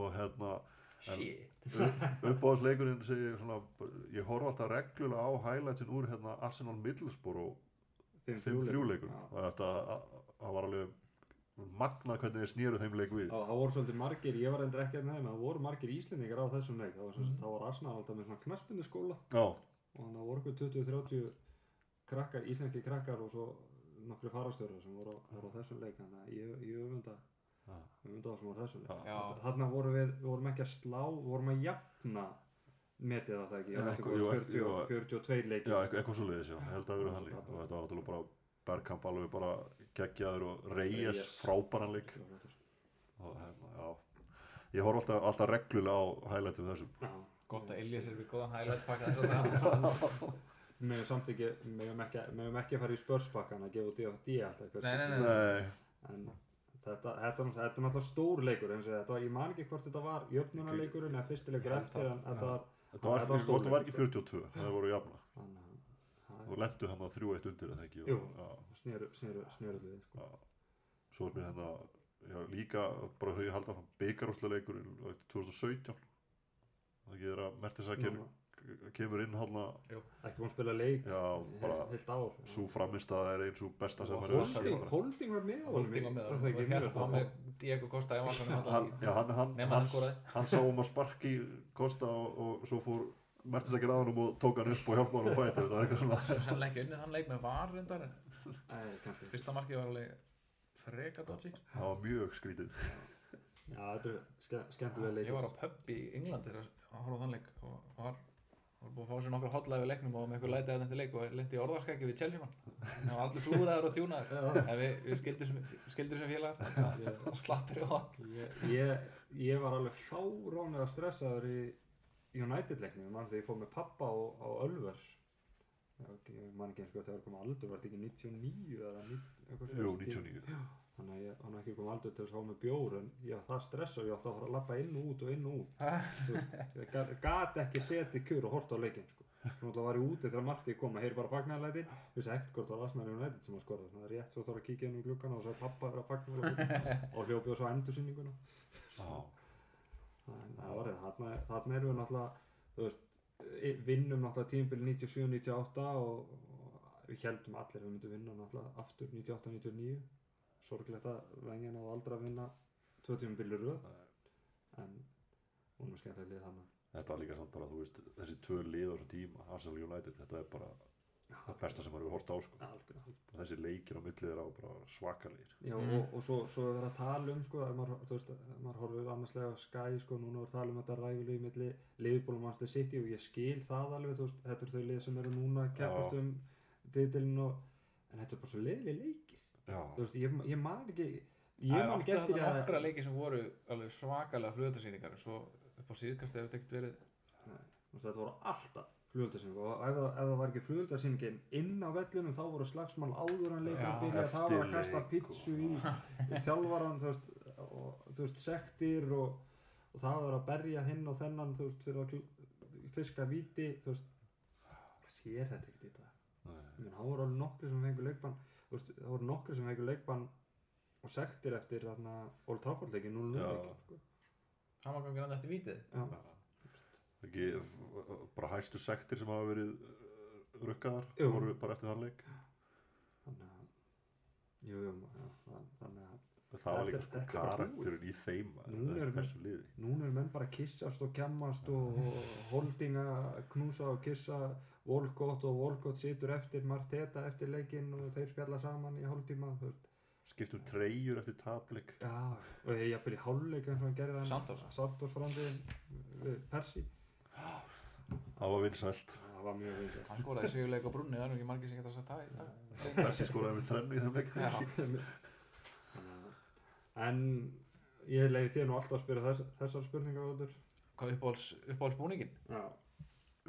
Speaker 5: og hérna
Speaker 4: shit.
Speaker 5: uppáðsleikurinn segir svona ég horfa alltaf reglulega á highlightsin úr hérna Arsenal Middlesbrough 5-3 leikur
Speaker 3: Já.
Speaker 5: það var alveg magnað hvernig þeir snýru þeim leik við.
Speaker 3: Já, það voru svolítið margir, ég var endur ekki að þeim, það voru margir íslendingar á þessum leik, það var, mm var Arsenal alltaf með svona knaspindu skóla
Speaker 5: já,
Speaker 3: og þannig að voru okkur 20-30 krakkar, íslenski krakkar og svo nokkru farastjórar sem voru, á- voru á þessum leik, þannig að ég, ég öfunda, öfunda á sem voru á þessum leik.
Speaker 5: Já.
Speaker 3: Þarna vorum við, við vorum ekki að slá, við vorum að jafna metið á það ekki, ég veit
Speaker 5: jú,
Speaker 3: ekki,
Speaker 5: jú,
Speaker 3: 40, 42 leikir.
Speaker 5: já eitthvað, svo leiðis já, ég held að það
Speaker 3: svo
Speaker 5: þannig. Og þetta var náttúrulega bara Bergkamp alveg bara geggjaður og Reyes frábæran leik. Og hérna, já. Ég horf alltaf, alltaf reglulega á highlightum þessum.
Speaker 3: Já.
Speaker 4: gott að Ilja sér við góðan highlights pakka þess <laughs> <laughs> að það
Speaker 3: Megum samt ekki, megum ekki, ekki að fara í spörspakkan að gefa út DFD alltaf. eitthvað
Speaker 4: Nei, nei, nei.
Speaker 5: nei,
Speaker 3: En þetta, þetta, er náttúrulega- þetta er náttúrulega stór leikur eins og þetta var, ég man ekki hvort þetta var jöfnunarleikurinn eða fyrsti leikur
Speaker 4: Ég held
Speaker 3: eftir
Speaker 4: það,
Speaker 3: en þetta var
Speaker 5: Þetta var,
Speaker 3: Þetta var
Speaker 5: þetta
Speaker 3: stór
Speaker 5: var ekki
Speaker 3: leikur,
Speaker 5: 42, það voru jafna
Speaker 3: að það
Speaker 5: og lendu hann að 3-1 undir ekki? Já,
Speaker 3: snéru, snéru, snéru við sko.
Speaker 5: Svo er mér hérna já, líka, bara þegar ég halda fram byggarúslega leikur 2017 það ekki er að Mertinsakir
Speaker 3: Núna,
Speaker 5: kemur inn hann
Speaker 3: ekki búin að spila leik
Speaker 5: já, bara
Speaker 3: heilt ár.
Speaker 5: svo framist að það er eins og besta sem hann
Speaker 3: Holding, Holding var með á
Speaker 4: Holding á
Speaker 3: var það
Speaker 4: og
Speaker 3: ekki
Speaker 4: hélt
Speaker 3: mjög
Speaker 4: á með Diego Costa
Speaker 5: hann, hann, hann, hann,
Speaker 4: hann
Speaker 5: hann sá um að sparki Kosta og, og svo fór Mertinsakir að hann og tók hann upp og hjálpa hann og fæti þetta var eitthvað svona
Speaker 4: Sannlega ekki unnið hann leik með var
Speaker 3: kannski.
Speaker 4: Fyrsta markið var alveg freka dodgy.
Speaker 5: Það var mjög skrítið.
Speaker 3: Já, þetta er ske, skemmtilega leikur.
Speaker 4: Ég var á pub í Englandi þegar að horfa á þann leik og var, var búið að fá sér nokkra hotlæfi leiknum og með eitthvað lætið að þetta leik og lendi í orðarskæki við Chelsea mann. Það var allir flúraður og tjúnaður en við, við skildur sem, félagar. Slappir og hot
Speaker 3: ég, ég, ég var alveg fáránlega stressaður í United-leiknum mann þegar ég fór með pappa á, ok, ég man ekki eins og þegar kom aldur var þetta ekki 99 eða 90, eitthvað
Speaker 5: Jú,
Speaker 3: svoleiðis.
Speaker 5: 99
Speaker 3: þannig að ég hann ekki kom aldur til að fá með bjór en ég var það stressað ég átti að fara að lappa inn og út og inn og út. <laughs> Ég gat ekki setið kjur og hort á leikinn sko. Svo náttúrulega var ég úti þegar markið kom að heyri bara fagnarlæti ég vissi ekkert hvort það var Arsenal United sem að skora þannig að rétt svo þarf að kíkja inn um gluggana og svo er pappa að fagna <laughs> og hljópi og svo endursýninguna. Þannig að það var það, þarna, erum við náttúrulega, i- vinnum náttúrulega tímbil 97-98 og, og við heldum allir að við myndum vinna náttúrulega aftur 98-99. Sorglegt að vengja náðu aldrei að vinna tvö tímbil í röð, en hún er skemmt að liða þannig.
Speaker 5: þetta var líka samt bara, þú veist, þessi tvö lið á þessum tíma, Arsenal United, þetta er bara það besta sem maður hefur hort á, sko.
Speaker 3: Algjörlega.
Speaker 5: Þessi leikir á millið er á bara svakalegir.
Speaker 3: Já,
Speaker 4: Mhm.
Speaker 3: og, og svo, svo er verið að tala um, sko, að maður, þú veist, að maður horfir annarslega á Sky, sko, núna er að tala um þetta ræfileg í milli Liverpool og Manchester City og ég skil það alveg, þú veist, þetta eru þau lið sem eru núna að keppast um titilin og, en þetta er bara svo leiðileg leikir,
Speaker 5: Já,
Speaker 3: þú veist, ég, ég man ekki, ég
Speaker 4: Það
Speaker 3: man ekki eftir að,
Speaker 4: nokkra leiki sem voru alveg svakalega flutasýningar svo upp á síðkast hefur þetta ekkert verið
Speaker 3: þú veist, þetta voru alltaf flugöldarsýning og ef, það- ef það var ekki flugöldarsýningin inn á vellunum þá voru slagsmál áður en leikurinn
Speaker 4: Já,
Speaker 3: byrja, það var að kasta pítsu í, í þjálfaran, þú veist, og, þú veist, sektir og, og það var að berja hinn og þennan, þú veist, fyrir að fiska víti, þú veist, það sér þetta ekkert í dag.
Speaker 5: Nei.
Speaker 3: Það voru alveg nokkri sem fengur leikbann, veist, það voru nokkri sem fengur leikbann og sektir eftir þarna Old Trafford leikin, 0-0
Speaker 5: Já.
Speaker 3: leikin, sko.
Speaker 4: hann var gangið hann eftir vítið
Speaker 5: bara hæstu sektir sem hafa verið uh, rukkaðar,
Speaker 3: Jú.
Speaker 5: voru bara eftir þann leik.
Speaker 3: Þannig að, jú, jú, já, þann- þannig að
Speaker 5: Það var líka
Speaker 3: er-
Speaker 5: sko
Speaker 3: er
Speaker 5: karakterinn í þeim,
Speaker 3: er-
Speaker 5: þessu liði.
Speaker 3: núna eru menn bara að kissast og kjammast og, og holdinga knúsa og kissa Volkot og Volkot situr eftir Marteta eftir leikinn og þeir spjalla saman í hálftíma.
Speaker 5: Skiptum treyjur eftir tapleik.
Speaker 3: já, og ég jafnvel í hálfleik og hann gerði hann
Speaker 4: Santos.
Speaker 3: Santos frandi við Persi
Speaker 5: Það var vinsælt.
Speaker 3: það var mjög vinsælt
Speaker 4: hann skoraði sigurleik á brunni það er nú ekki margir sem geta sagt það í dag
Speaker 5: Þessi skoraði með þrennu í þeim leik.
Speaker 3: Að- en ég leiði þér nú alltaf að spyrja þess, þessar spurningar
Speaker 4: hvað uppáhalds, uppáhalds búningin
Speaker 3: já,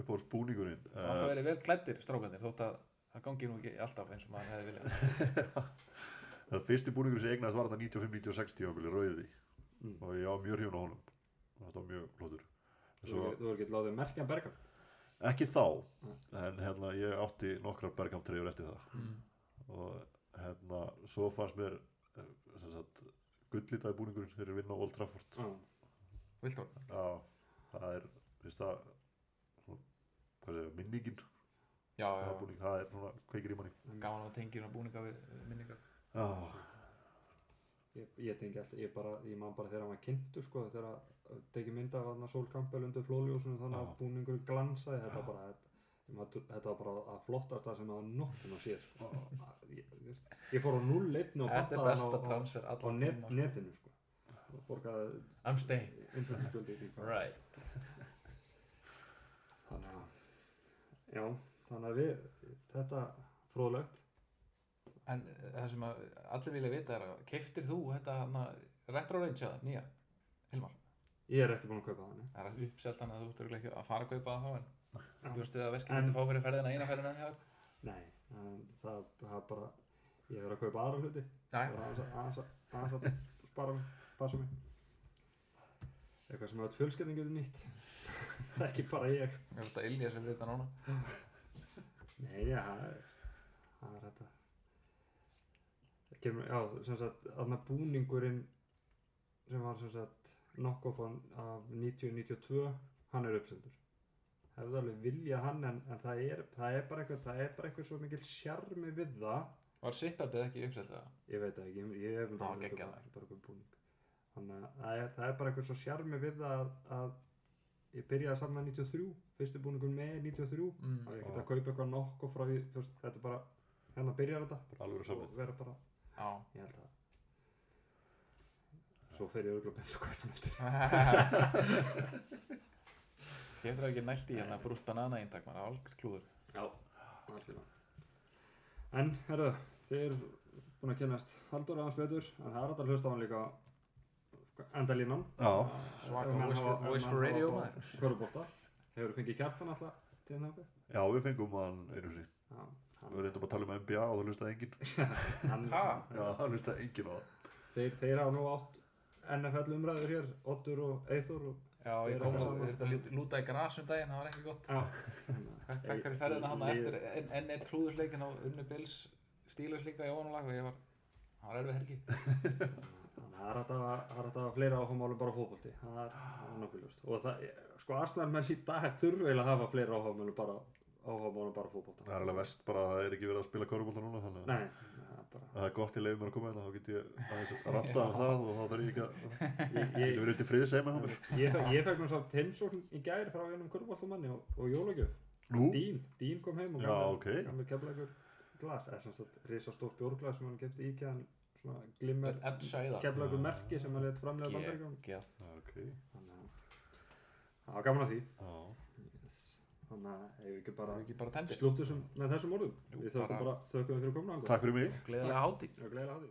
Speaker 5: Uppáhalds búningurinn.
Speaker 4: það alltaf verið vel klættir strákandir þótt að það gangi nú ekki alltaf eins og maður hefði viljað <laughs>
Speaker 5: Það fyrsti búningur sem ég eignaðist var þetta 95-96 tímabili rauði
Speaker 3: Mm.
Speaker 5: og ég var mjög hrjón á honum. Þetta var mjög flottur.
Speaker 3: þú þú ekki látið merkja berga
Speaker 5: ekki þá, en hérna ég átti nokkrar Bergam treyjur eftir það.
Speaker 4: mm.
Speaker 5: og hérna svo fannst mér eh, gullitaði búningurinn þegar ég vinna á Old Trafford
Speaker 3: já,
Speaker 4: Viltor
Speaker 5: já, það er finnst það segja, minningin.
Speaker 4: Já, já,
Speaker 5: það, búning, það er svona kveikir í manni.
Speaker 4: Gaman að tengja hérna búninga við við minningar.
Speaker 5: Já,
Speaker 3: Ég, ég tengi alltaf, ég bara, ég man bara þegar hann var kynntur sko, þegar að tekið mynda af hann Sól Campbell undir flóljósunum þannig að búningur glansaði, þetta var bara þetta, þetta var bara að flottasta sem að nokkur að sé sko. Að- ég, ég, ég fór á 0-1 og
Speaker 4: er
Speaker 3: hann
Speaker 4: besta
Speaker 3: á, á,
Speaker 4: transfer
Speaker 3: á
Speaker 4: allar
Speaker 3: net,
Speaker 4: sko.
Speaker 3: netinu sko. og borgaði
Speaker 4: I'm staying.
Speaker 3: hvað.
Speaker 4: right.
Speaker 3: Þannig að já, þannig að við þetta fróðlegt.
Speaker 4: En eh, það sem allir vilja vita er að keiftir þú þetta hana, retro range eða nýja Hilmar?
Speaker 3: Ég er ekki búinn að kaupa þannig
Speaker 4: það er uppselt hann að þú ert ekki að fara að kaupa það þá en bjóst við að veskin
Speaker 3: En-
Speaker 4: myndi fá fyrir ferðina eina ferðina en hjá þér?
Speaker 3: nei, það, það er bara ég er að kaupa aðra hluti. Það er aðeins að- spara mig, passa mig. Eitthvað sem að fjölskyldin getur <laughs> nýtt ekki bara ég.
Speaker 4: Ég er alltaf Ilja sem við þetta núna.
Speaker 3: Nei, já, það er það er þetta. Það kemur, já, sem sagt aðna búningurinn sem var sem sagt knock-off af 90-92 hann er uppsendur hefði alveg viljað hann en, en það, er, það er bara eitthvað það er bara eitthvað svo mikil sjarmi við það.
Speaker 4: Var Sippabið ekki uppselt það?
Speaker 3: ég veit það ekki, ég, hef
Speaker 4: Það
Speaker 3: bara, eitthvað búning. Þannig að það er, það er bara eitthvað svo sjarmi við það að, að ég byrjaði að samna 93 fyrstu búningur með 93
Speaker 4: Mm.
Speaker 3: og ég
Speaker 5: Já.
Speaker 3: geta að kaupa eitthvað nokk og frá því þú veist, þetta er bara, hérna byrjar þetta
Speaker 5: bara alveg
Speaker 3: og vera bara,
Speaker 4: Já.
Speaker 3: ég held að svo fer ég örgulega beint að kaupa þetta
Speaker 4: Sér það ekki nælt í hérna brúst banana eintak, maður algjör klúður.
Speaker 3: já, algjörlega en, herru, þið eru búin að kynast Haldur aðeins betur en það er hægt að hlusta á hann líka enda línan
Speaker 5: já,
Speaker 4: Svaka voice for, radio maður.
Speaker 3: Körubólta Hefur fengið kjartan alltaf til þennan
Speaker 5: já, við fengum hann einu
Speaker 3: Já,
Speaker 5: við reyndum að tala um NBA og það <laughs>
Speaker 3: hann,
Speaker 4: Ha?
Speaker 5: já, það hlustaði enginn á það.
Speaker 3: Þeir, þeir hafa nú átt NFL umræður hér Oddur og Eithor og,
Speaker 4: Já, ég kom og þurfti að lút- lúta í gras um daginn, það var ekki gott.
Speaker 3: Já.
Speaker 4: Fekkar í ferðina hann eftir enn en eitt klúðursleikin á Unni Bills stílurs líka í ofanulag og ég var, það var erfið helgi. <laughs>
Speaker 3: Þannig að það er hægt að hafa fleira áhugamálum bara á fótbolti. Það er, nokkuð ljóst. Og það, sko Arsenal menn í dag þurfa eiginlega að hafa fleira áhugamálum bara bara á fótbolta.
Speaker 5: Það er alveg vest bara að það er ekki verið að spila körubólta núna þannig að
Speaker 3: Nei, það bara
Speaker 5: það er gott ég leiði mér að koma hérna þá get ég aðeins að ranta um það og þá þarf ég ekki að <laughs>
Speaker 3: Ég, ég,
Speaker 5: verið til friðis heima hjá mér.
Speaker 3: Ég, fe- ég fekk nú samt heimsókn í gær frá einum körfuboltamanni og, og jólagjöf. Dín, Dín kom heim og gaf mér- keflagur glas, eða sem sagt risa stórt bjórglas sem hann kefti í íkjaðan svona glimmer keflagur merki sem hann let framlega bandaríkjum
Speaker 4: Gekkja.
Speaker 5: Já, ok.
Speaker 3: Þannig að það var gaman að því.
Speaker 5: Já,
Speaker 3: yes. þannig að ef við ekki bara
Speaker 4: Bara ekki bara tendir.
Speaker 3: slúttu þessum með þessum orðum?
Speaker 4: Jú,
Speaker 3: við þökkum
Speaker 4: bara-
Speaker 3: bara þökkum við fyrir komna
Speaker 5: takk fyrir mig.
Speaker 3: Og gleðilega því